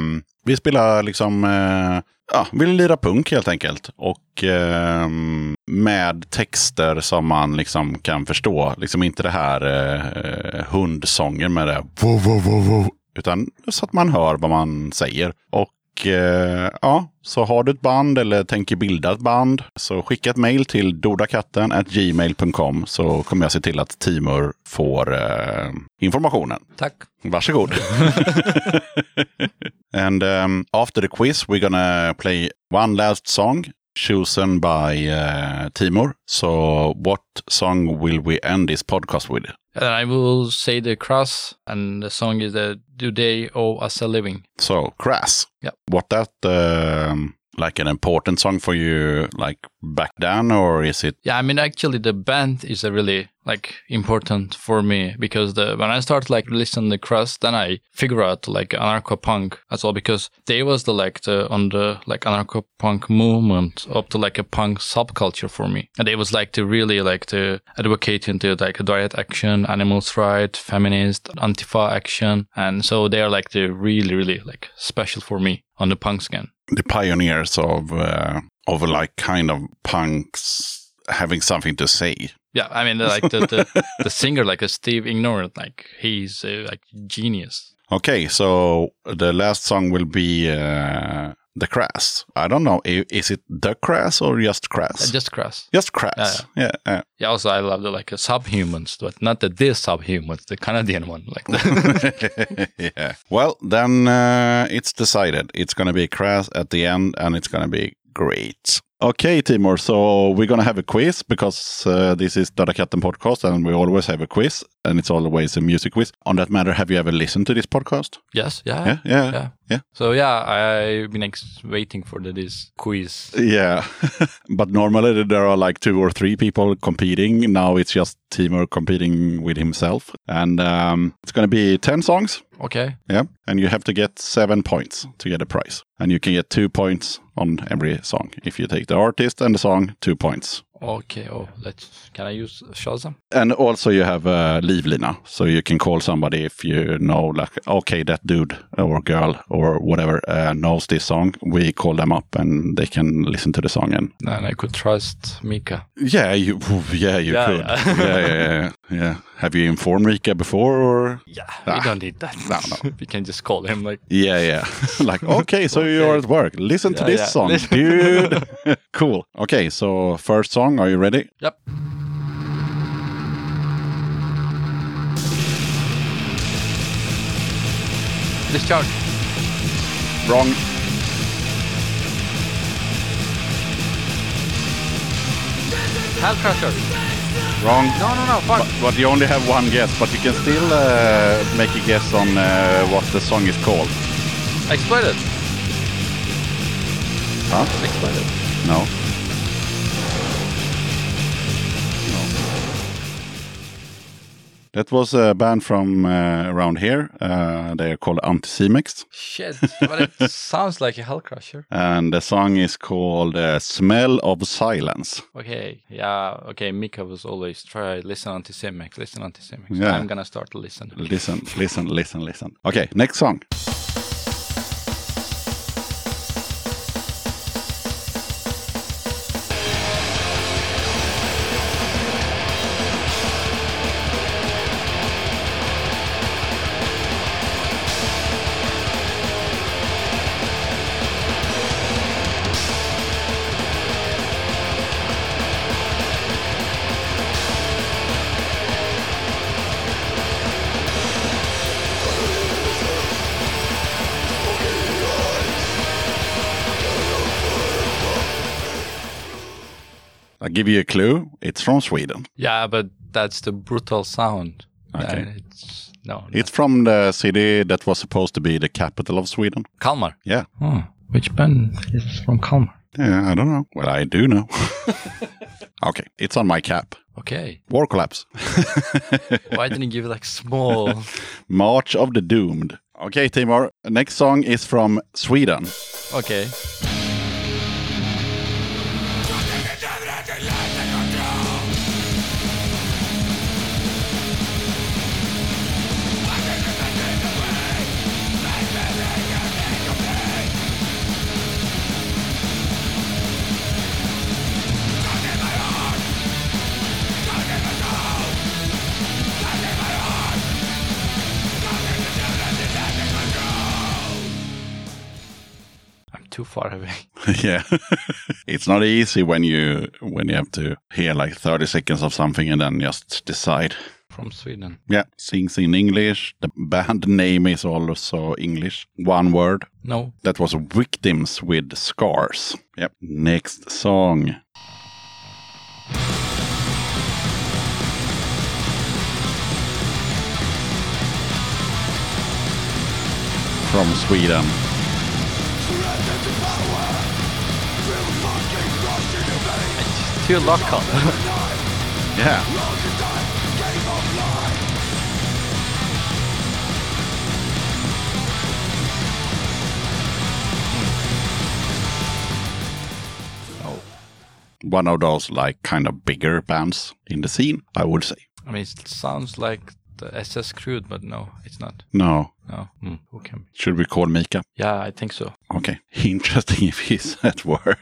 vi spelar liksom... Eh, ja, vill lira punk helt enkelt. Och eh, med texter som man liksom kan förstå. Liksom inte det här eh, hundsången med det. Vo, vo, vo, vo, utan så att man hör vad man säger. Och ja, så har du ett band eller tänker bilda ett band så skicka ett mejl till dodakatten gmail.com så kommer jag se till att Timur får eh, informationen. Tack. Varsågod. and um, after the quiz we're gonna play one last song chosen by uh, Timur. So what song will we end this podcast with? And I will say the cross, and the song is the "Do They Owe Us a Living." So Crass. Yeah. What that um, like an important song for you like back then or is it Yeah, I mean, actually, the band is a really like important for me because the when I start like listening to Crust, then I figure out like anarcho punk as well because they was the like the on the like anarcho punk movement up to like a punk subculture for me, and they was like to really like to advocate into like a diet action, animals right, feminist, antifa action, and so they are like the really really like special for me on the punk scan. The pioneers of uh, of like kind of punks having something to say? Yeah, I mean, like the the, the singer, like a Steve Ignorant, like he's uh, like genius. Okay, so the last song will be uh, the Crass. I don't know, is it the Crass or just Crass? Uh, just crass. just Crass. Yeah, yeah. Yeah, also I love the like uh, subhumans, but not the this subhumans, the Canadian one, like the yeah. Well, then uh, it's decided. It's going to be Crass at the end, and it's going to be great. Okay, Timur. So we're going to have a quiz because uh, this is Döda katten podcast, and we always have a quiz. And it's always a music quiz. On that matter, have you ever listened to this podcast? Yes, yeah, Yeah, yeah, yeah. yeah. So yeah, I've been ex- waiting for the, this quiz. Yeah, but normally there are like two or three people competing. Now it's just Timur competing with himself, and um, it's going to be ten songs. Okay, Yeah, and you have to get seven points to get a prize, and you can get two points on every song. If you take the artist and the song, two points. Okay. Oh, let's. Can I use Shazam? And also you have uh, livlina, so you can call somebody if you know, like, okay, that dude or girl or whatever uh, knows this song. We call them up and they can listen to the song. And And I could trust Mika. yeah, you, yeah, you Yeah, could. yeah. Yeah. yeah, yeah, yeah. Have you informed Rika before? Or Yeah, Ah. we don't need that. No, no. we can just call him like. yeah, yeah. like, okay, so you're at work. Listen to this yeah. song, dude. cool. Okay, so first song. Are you ready? Yep. Discharge. Wrong. Hellkrusher. Wrong. No, no, no. Fuck. But, but you only have one guess, but you can still uh, make a guess on uh, what the song is called. Exploited. Huh? Exploited. No. That was a band from uh, around here. Uh, they are called Anticimex. Shit. But it sounds like a Hellkrusher. And the song is called uh, Smell of Silence. Okay. Yeah. Okay. Mika was always try listen Anticimex. Listen Anticimex. Yeah. I'm gonna start to listen. Listen, listen, listen, listen. Okay, next song. Give you a clue. It's from Sweden. Yeah, but that's the brutal sound. Uh, okay. And it's no. no. It's from the city that was supposed to be the capital of Sweden. Kalmar. Yeah. Oh, which band is from Kalmar? Yeah, I don't know. Well, I do know. okay, it's on my cap. Okay. War Collapse. Why didn't you give it like small? March of the Doomed. Okay, Timur. Next song is from Sweden. Okay. Too far away. yeah, it's not easy when you when you have to hear like thirty seconds of something and then just decide. From Sweden. Yeah, sings in English. The band name is also English. One word. No. That was Victims with Scars. Yep. Next song. From Sweden. Too local. Yeah. Hmm. oh. One of those like kind of bigger bands in the scene, I would say. I mean, it sounds like the SS Crude, but no, it's not. No. No. Hmm. Who can? Should we call Mika? Yeah, I think so. Okay. Interesting if he's at work.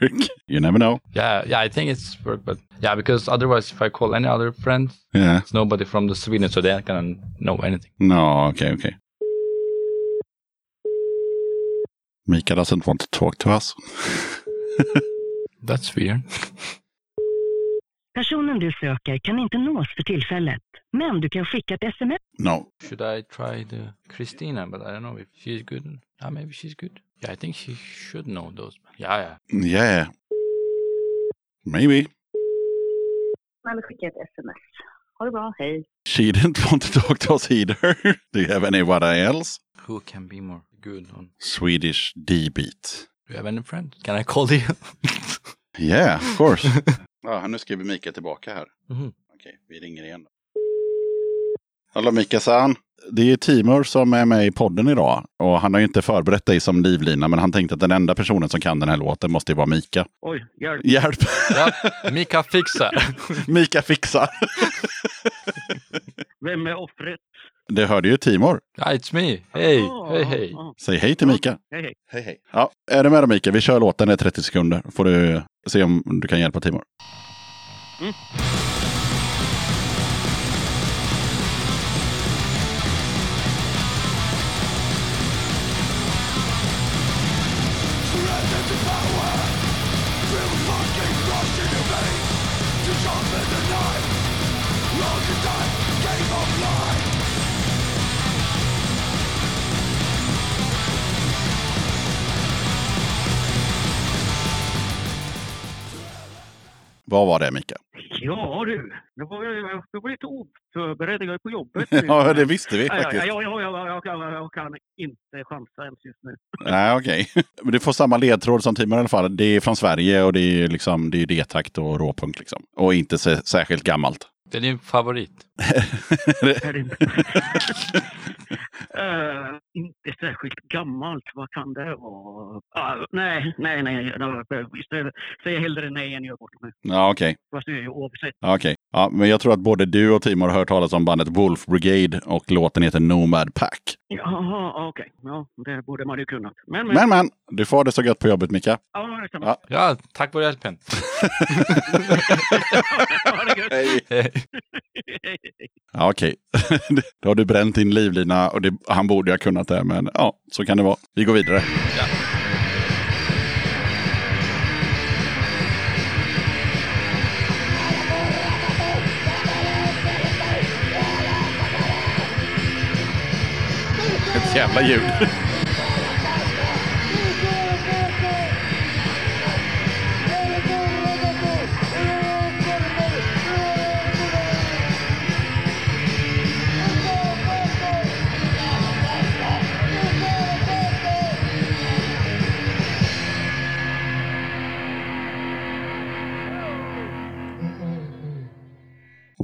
you never know. Yeah, yeah, I think it's work, but yeah, because otherwise, if I call any other friend, Yeah. it's nobody from the Sweden, so they're gonna know anything. No, okay, okay. Mika doesn't want to talk to us. That's weird. Personen du söker kan inte nås för tillfället, men du kan skicka ett sms. No. Should I try the Christina? But I don't know if she's good. Yeah, maybe she's good. Yeah, I think she should know those. Yeah, yeah. Yeah. Maybe. Eller skicka ett sms. Ha det bra, hej. She didn't want to talk to us either. Do you have anyone else? Who can be more good on? Swedish D-beat. Do you have any friends? Can I call you? Yeah, of course. ja, nu skriver Mika tillbaka här. Mhm. Okej, vi ringer igen. då. Hallå Mika-san. Det är Timur som är med i podden idag. Och han har ju inte förberett dig som livlina, men han tänkte att den enda personen som kan den här låten måste ju vara Mika. Oj, hjälp. Hjälp! ja, Mika fixar. Mika fixar! Vem är offret? Det hörde ju Timur. Ja, it's me. Hej, Ah, hej, hej. ah, Säg hej till Mika. Hej, hej. Hej hej. Ja, är du med då Mika? Vi kör låten, är 30 sekunder. Får du se om du kan hjälpa Timur. Vad var det Mika? Ja du, jag var, jag, var lite oförberedd. Jag är på jobbet. Ja, det visste vi faktiskt. ja, ja, ja, jag, kan, jag kan inte chansa ens just nu. Nej, okej. Men du får samma ledtråd som Timur i alla fall. Det är från Sverige och det är liksom, det är D-takt och råpunk liksom. Och inte särskilt gammalt. Det är din favorit. Är det inte? Inte särskilt gammalt. Vad kan det vara? Ah, nej, nej, nej. Istället säger hellre nej än gör bort mig. Ja, okej. Fast det är ju oavsett. Ja, okej. Ja, men jag tror att både du och Timur har hört talas om bandet Wolf Brigade och låten heter Nomad Pack. Jaha, okej. Ja, det borde man ju kunnat. Men, men. Men, men, du får ha det så gött på jobbet Mika. Ja, detsamma. Ja. Ja, tack för hjälpen. Ha det gött. Hej. Hej. Ja, okej. Då har du bränt din livlina och det, han borde ha kunnat det, men ja, så kan det vara. Vi går vidare. Ja. Ett jävla ljud.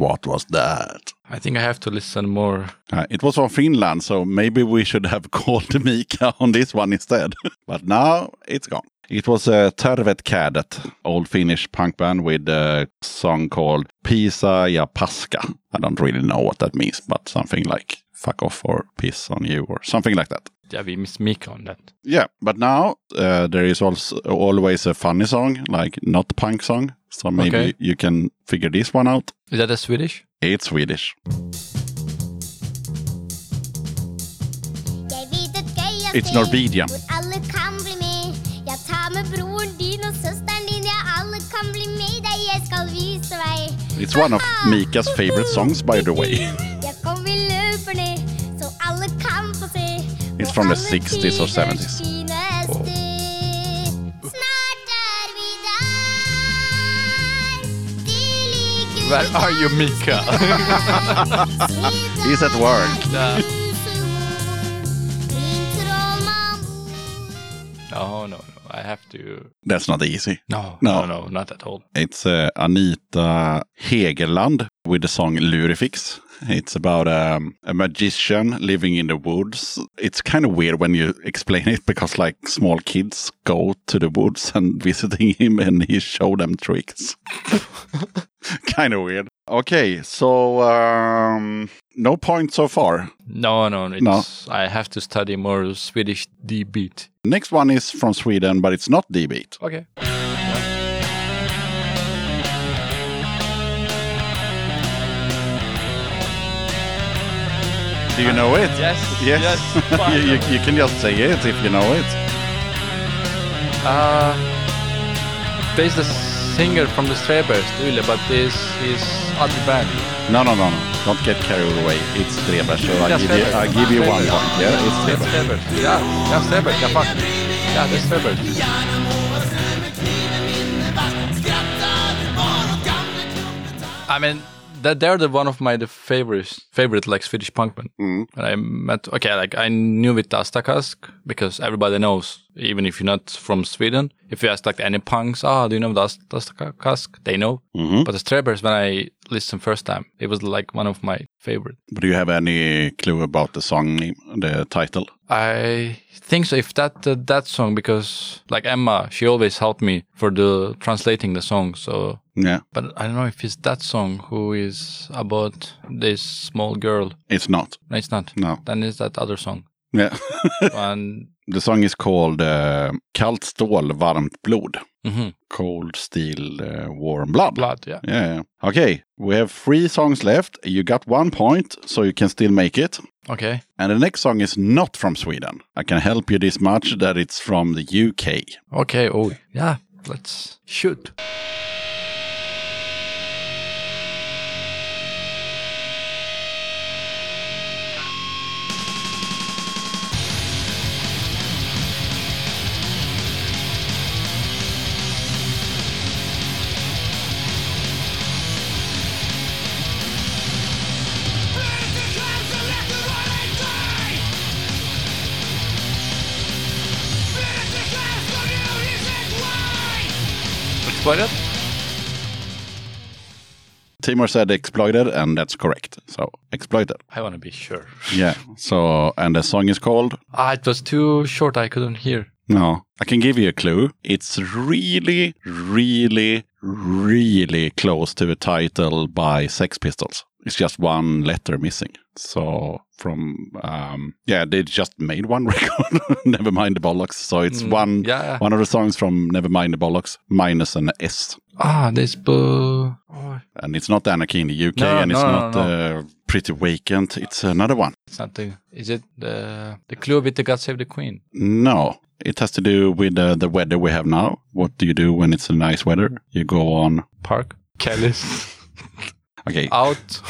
What was that? I think I have to listen more. Uh, it was from Finland, so maybe we should have called Mika on this one instead. but now it's gone. It was a Terveet Kädet, old Finnish punk band with a song called Pisa ja Paska. I don't really know what that means, but something like fuck off or piss on you or something like that. Yeah, we miss Mika on that. Yeah, but now uh, there is also always a funny song, like not punk song. So maybe Okay. you can figure this one out. Is that a Swedish? It's Swedish. Jeg vet et gøy It's Norwegian. Hvor alle kan bli med Jeg tar med broren din og søsteren din Ja, alle kan bli med deg er Jeg skal vise vei It's one of Mika's favorite songs, by the way. Jeg kom vi løper ned Så alle kan få se It's from the 60s or 70s. Where are you, Mika? He's at work. yeah. No, no, no. I have to. That's not easy. No, No. no, no, not at all. It's uh, Anita Hegerland with the song Lurifix. It's about um, a magician living in the woods. It's kind of weird when you explain it because like small kids go to the woods and visiting him and he show them tricks. kind of weird. Okay, so um, no point so far. No, no, it's, No. I have to study more Swedish D beat. Next one is from Sweden, but it's not D-beat. Okay. Do you know it? Yes. Yes. Yes. you, you, you can just say it if you know it. Uh, there's the singer from the Strebers, Yle, but this is other band. No, no, no, no. Don't get carried away. It's Strebers. So I give you. I give you one point. Yeah, it's. Strebers. Yeah, yeah, Strebers. Yeah, fuck. Yeah, that's Strebers. I mean, that they're the one of my the favorites favorite like Swedish punk band. Mm. And I met okay, like I knew with Asta Kask because everybody knows, even if you're not from Sweden. If you ask like any punks, ah, do you know Asta Kask? They know. Mhm. But the Strebers, when I listened first time, it was like one of my favorite. But do you have any clue about the song name, the title? I think so. If that uh, that song, because like Emma, she always helped me for the translating the song. So, Yeah, but I don't know if it's that song who is about this small girl. it's not. No, it's not. No. Then it's that other song. Yeah. and the song is called uh, Kallt stål, varmt blod. mhm, Cold steel, uh, warm blood. blood. Yeah. Yeah, yeah. Okay, we have three songs left. You got one point, so you can still make it. Okay. And the next song is not from Sweden. I can help you this much that it's from the UK. Okay. Oh, yeah. Let's shoot. Exploited. Timur said exploited, and that's correct. So exploited. I want to be sure. Yeah. So, and the song is called Ah, it was too short. I couldn't hear. No, I can give you a clue. It's really, really, really close to a title by Sex Pistols. It's just one letter missing. So from um yeah, they just made one record. Never mind the bollocks. So it's Mm, one yeah. one of the songs from Never Mind the Bollocks minus an S. Ah, this boo. Oh, And it's not Anarchy in the UK No, and it's no, no, not no. Uh, Pretty Vacant. It's another one. it's not the. Is it the the clue with the God Save the Queen? No. It has to do with uh, the weather we have now. What do you do when it's a nice weather? You go on. Park. Kelly's Okay. out.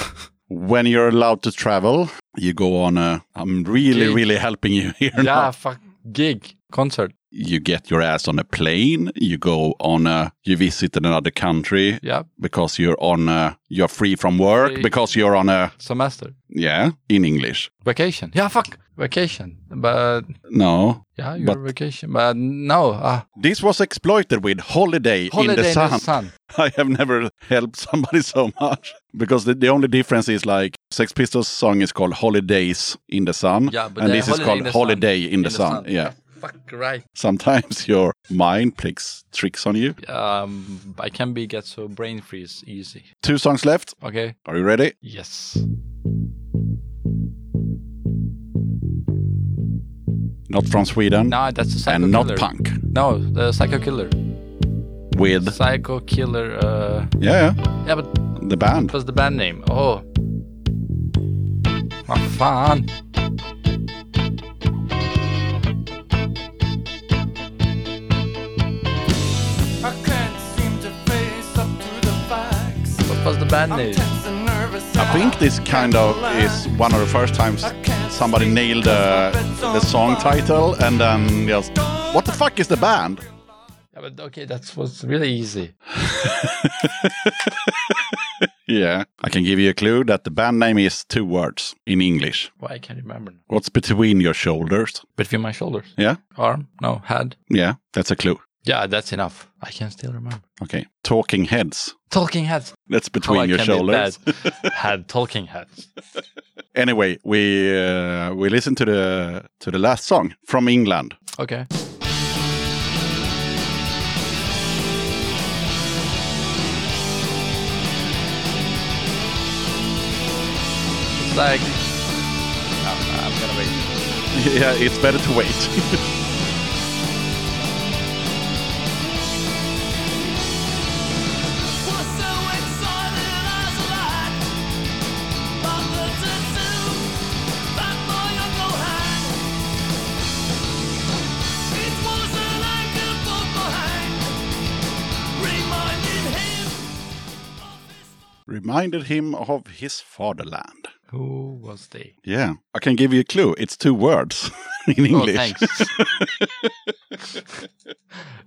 when you're allowed to travel, you go on a. I'm really, Gig. really helping you here. yeah, now. fuck. Gig. Concert. You get your ass on a plane. You go on a. You visit another country Yeah. because you're on a. You're free from work Free. because you're on a. Semester. Yeah, in English. Vacation. Yeah, fuck. Vacation. But No, yeah, you're But- vacation. But no. Ah, this was exploited with holiday, holiday in the sun. sun. I have never helped somebody so much because the, the only difference is like Sex Pistols song is called Holidays in the Sun, Yeah, and this is called in the Sun. Holiday in, the, sun. Yeah. Fuck right. Sometimes your mind plays tricks on you. Um, I can be get so brain freeze easy. Two songs left. Okay. Are you ready? Yes. Not from Sweden No, that's the psycho and not killer. punk. No, the psycho killer. With Psycho killer. Uh, yeah, yeah, but the band. what was the band name? Oh. Vad fan. I can't seem to face up to the facts. What was the band name? Tense and nervous. I think this kind of is one of the first times somebody nailed uh, the song title and then just what the fuck is the band? Yeah, but okay, that was really easy. Yeah, I can give you a clue that the band name is two words in English. Why I can't remember. What's between your shoulders? Between my shoulders. Yeah, Arm? No, head. yeah, that's a clue. Yeah, that's enough. I can still remember. Okay, Talking Heads. Talking heads. That's between your shoulders. Head. Talking heads. anyway, we uh, we listen to the to the last song from England. Okay. It's like. I'm gonna wait. yeah, it's better to wait. Reminded him of his fatherland. Who was they? Yeah. I can give you a clue. It's two words in English. Oh, thanks.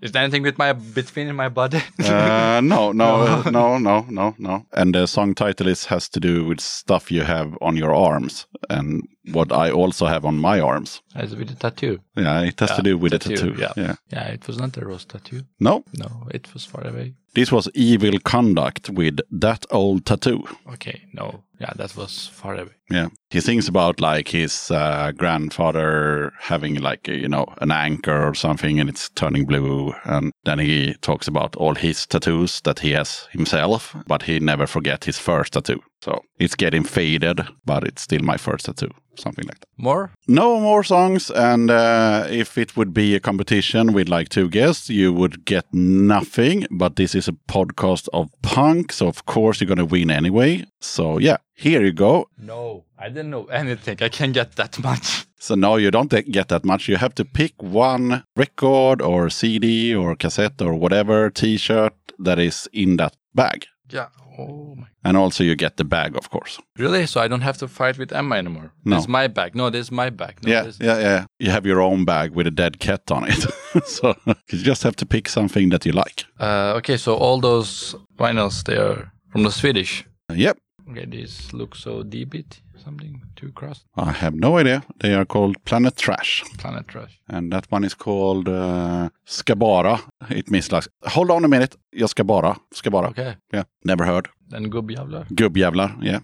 Is there anything with my between in my body? uh, no, no, no, no, no, no. And the song title is has to do with stuff you have on your arms and what I also have on my arms. As with a tattoo. Yeah, it has to do with tattoo, a tattoo. yeah. yeah. Yeah, it was not a rose tattoo. No, No, it was far away. This was Evil Conduct with That Old Tattoo. Okay, no. Yeah, that was far away. Yeah. He thinks about like his uh, grandfather having like, you know, an anchor or something and it's turning blue. And then he talks about all his tattoos that he has himself, but he never forget his first tattoo. So it's getting faded, but it's still my first tattoo. Something like that. More? No more songs. And uh, if it would be a competition with like two guests, you would get nothing. But this is a podcast of punk. So of course you're going to win anyway. So yeah, here you go. No, I didn't know anything. I can get that much. So no, you don't get that much. You have to pick one record or CD or cassette or whatever t-shirt that is in that bag. Yeah. Oh my. And also you get the bag, of course. Really? So I don't have to fight with Emma anymore? No. Is my bag. No, this is my bag. No, yeah, yeah, yeah. You have your own bag with a dead cat on it. so you just have to pick something that you like. Uh, okay, so all those vinyls, they are from the Swedish. Yep. Okay, these look so D-bit, something too crossed. I have no idea. They are called Planet Trash. Planet Trash. And that one is called uh, Skabara. It means like, hold on a minute. Jag ska bara. Ska bara. Okay, Yeah. Never heard. then gubbjävlar. Gubbjävlar. Yeah.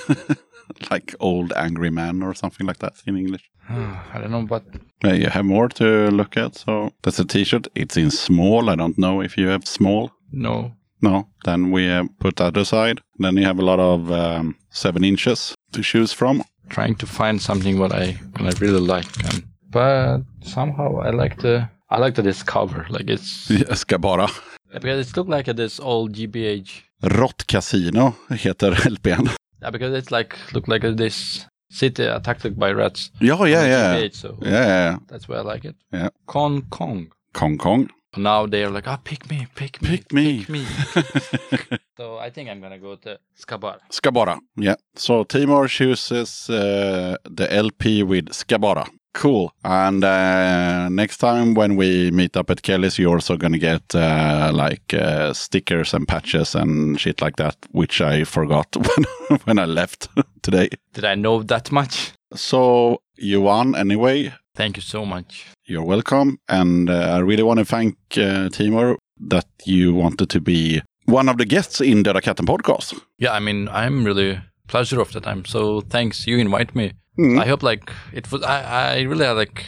like old angry man or something like that in English. I don't know, but yeah, you have more to look at. So that's a t-shirt. It's in small. I don't know if you have small. no. No. Then we uh, put that aside. Then you have a lot of um, seven inches to choose from. Trying to find something what I what I really like, and but somehow I like the I like the this cover. Like it's Jag ska bara. because it look like this old GBH. Rått Casino heter LPn. Yeah, because it's like look like this city attacked by rats. Yeah, yeah, yeah. GBH, so Ja, ja, ja. that's why I like it. Yeah. Kong Kong. Kong Kong. Now they're like, ah, pick me, pick me, Pick me. pick me. so I think I'm gonna go to Skabara. Ska bara. Yeah. So Timur chooses uh, the LP with Ska bara. Cool. And uh, next time when we meet up at Kelly's, you're also going to get uh, like uh, stickers and patches and shit like that, which I forgot when, when I left today. Did I know that much? So you won anyway. Thank you so much. You're welcome. And uh, I really want to thank uh, Timur that you wanted to be one of the guests in the katten podcast. Yeah, I mean, I'm really pleasure of the time. So thanks, you invite me. Mm. I hope like it was. I I really like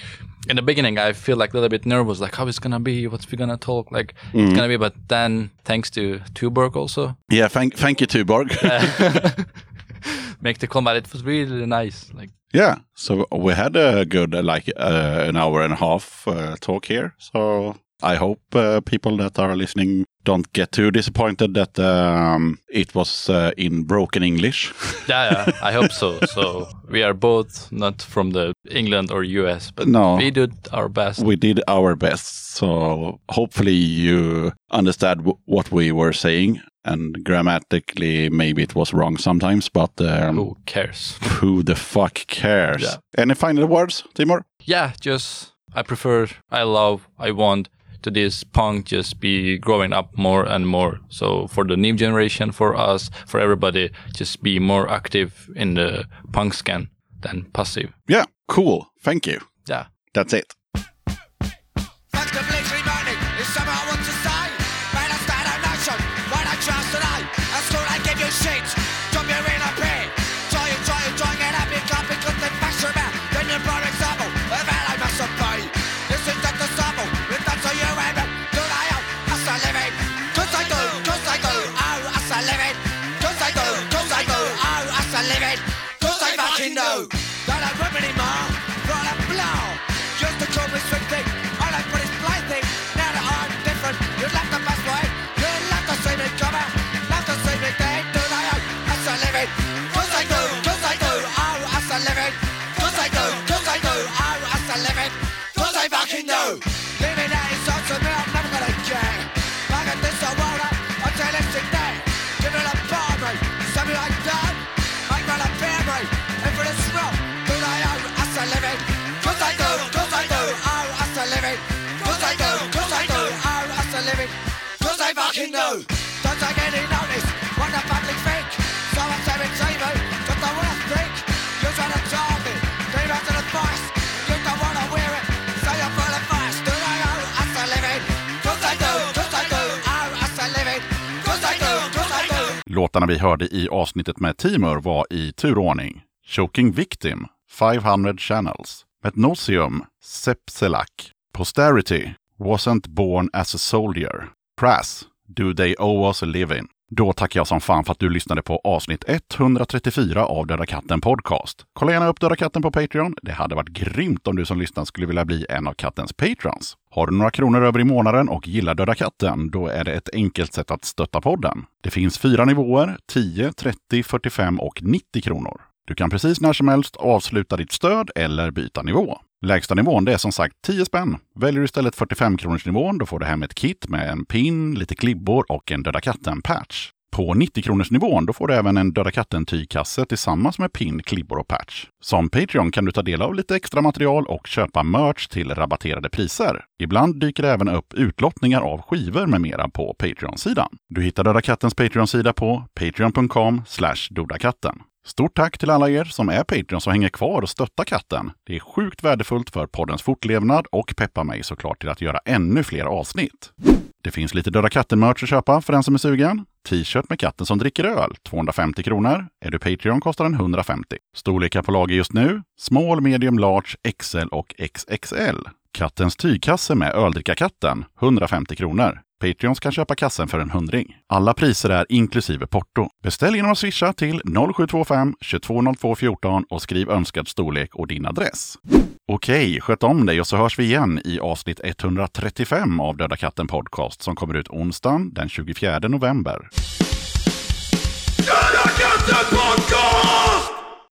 in the beginning. I feel like a little bit nervous, like how it's gonna be, what's we gonna talk, like it's gonna be. But then thanks to Tuborg also, Yeah, thank, thank you, Tuborg. make the combat. It was really nice. Like Yeah, so we had a good uh, like uh, an hour and a half uh, talk here. So I hope uh, people that are listening don't get too disappointed that um, it was uh, in broken English. yeah, yeah, I hope so. So we are both not from the England or US, but No. we did our best. we did our best. So hopefully you understand w- what we were saying. And grammatically, maybe it was wrong sometimes, but um, Who cares? who the fuck cares? Yeah. Any final words, Timur? yeah, just I prefer, I love, I want to this punk just be growing up more and more. So for the new generation, for us, for everybody, just be more active in the punk scan than passive. Yeah, cool. Thank you. Yeah. That's it. Låtarna vi hörde i avsnittet med Timur var i turordning. Choking Victim, 500 Channels, Metnosium, Sepselak, Posterity, Wasn't Born As A Soldier, Prass, Do They Owe Us A Living. Då tackar jag som fan för att du lyssnade på avsnitt 134 av Döda katten Podcast. Kolla gärna upp Döda katten på Patreon. Det hade varit grymt om du som lyssnar skulle vilja bli en av kattens patrons. Har du några kronor över i månaden och gillar Döda katten, då är det ett enkelt sätt att stötta podden. Det finns fyra nivåer, 10, 30, 45 och 90 kronor. Du kan precis när som helst avsluta ditt stöd eller byta nivå. Lägsta nivån det är som sagt 10 spänn. Väljer du istället 45 kronors nivån då får du hem ett kit med en pin, lite klibbor och en Döda katten-patch. På 90 kronors nivån då får du även en Döda katten-tygkasse tillsammans med pin, klibbor och patch. Som Patreon kan du ta del av lite extra material och köpa merch till rabatterade priser. Ibland dyker det även upp utlottningar av skivor med mera på Patreon-sidan. Du hittar Döda kattens Patreon-sida på patreon.com dodakatten. Stort tack till alla er som är Patreons och hänger kvar och stöttar katten. Det är sjukt värdefullt för poddens fortlevnad och peppar mig såklart till att göra ännu fler avsnitt. Det finns lite Döda katten-merch att köpa för den som är sugen. T-shirt med katten som dricker öl, 250 kronor. Är du Patreon kostar den 150. Storlekar på lager just nu, small, medium, large, XL och XXL. Kattens tygkasse med öldrickarkatten, 150 kronor. Patreons kan köpa kassen för en hundring. Alla priser är inklusive porto. Beställ genom att swisha till 0725 220214 och skriv önskad storlek och din adress. Okej, sköt om dig och så hörs vi igen i avsnitt 135 av Döda katten Podcast som kommer ut onsdagen den 24 november. Döda katten podcast!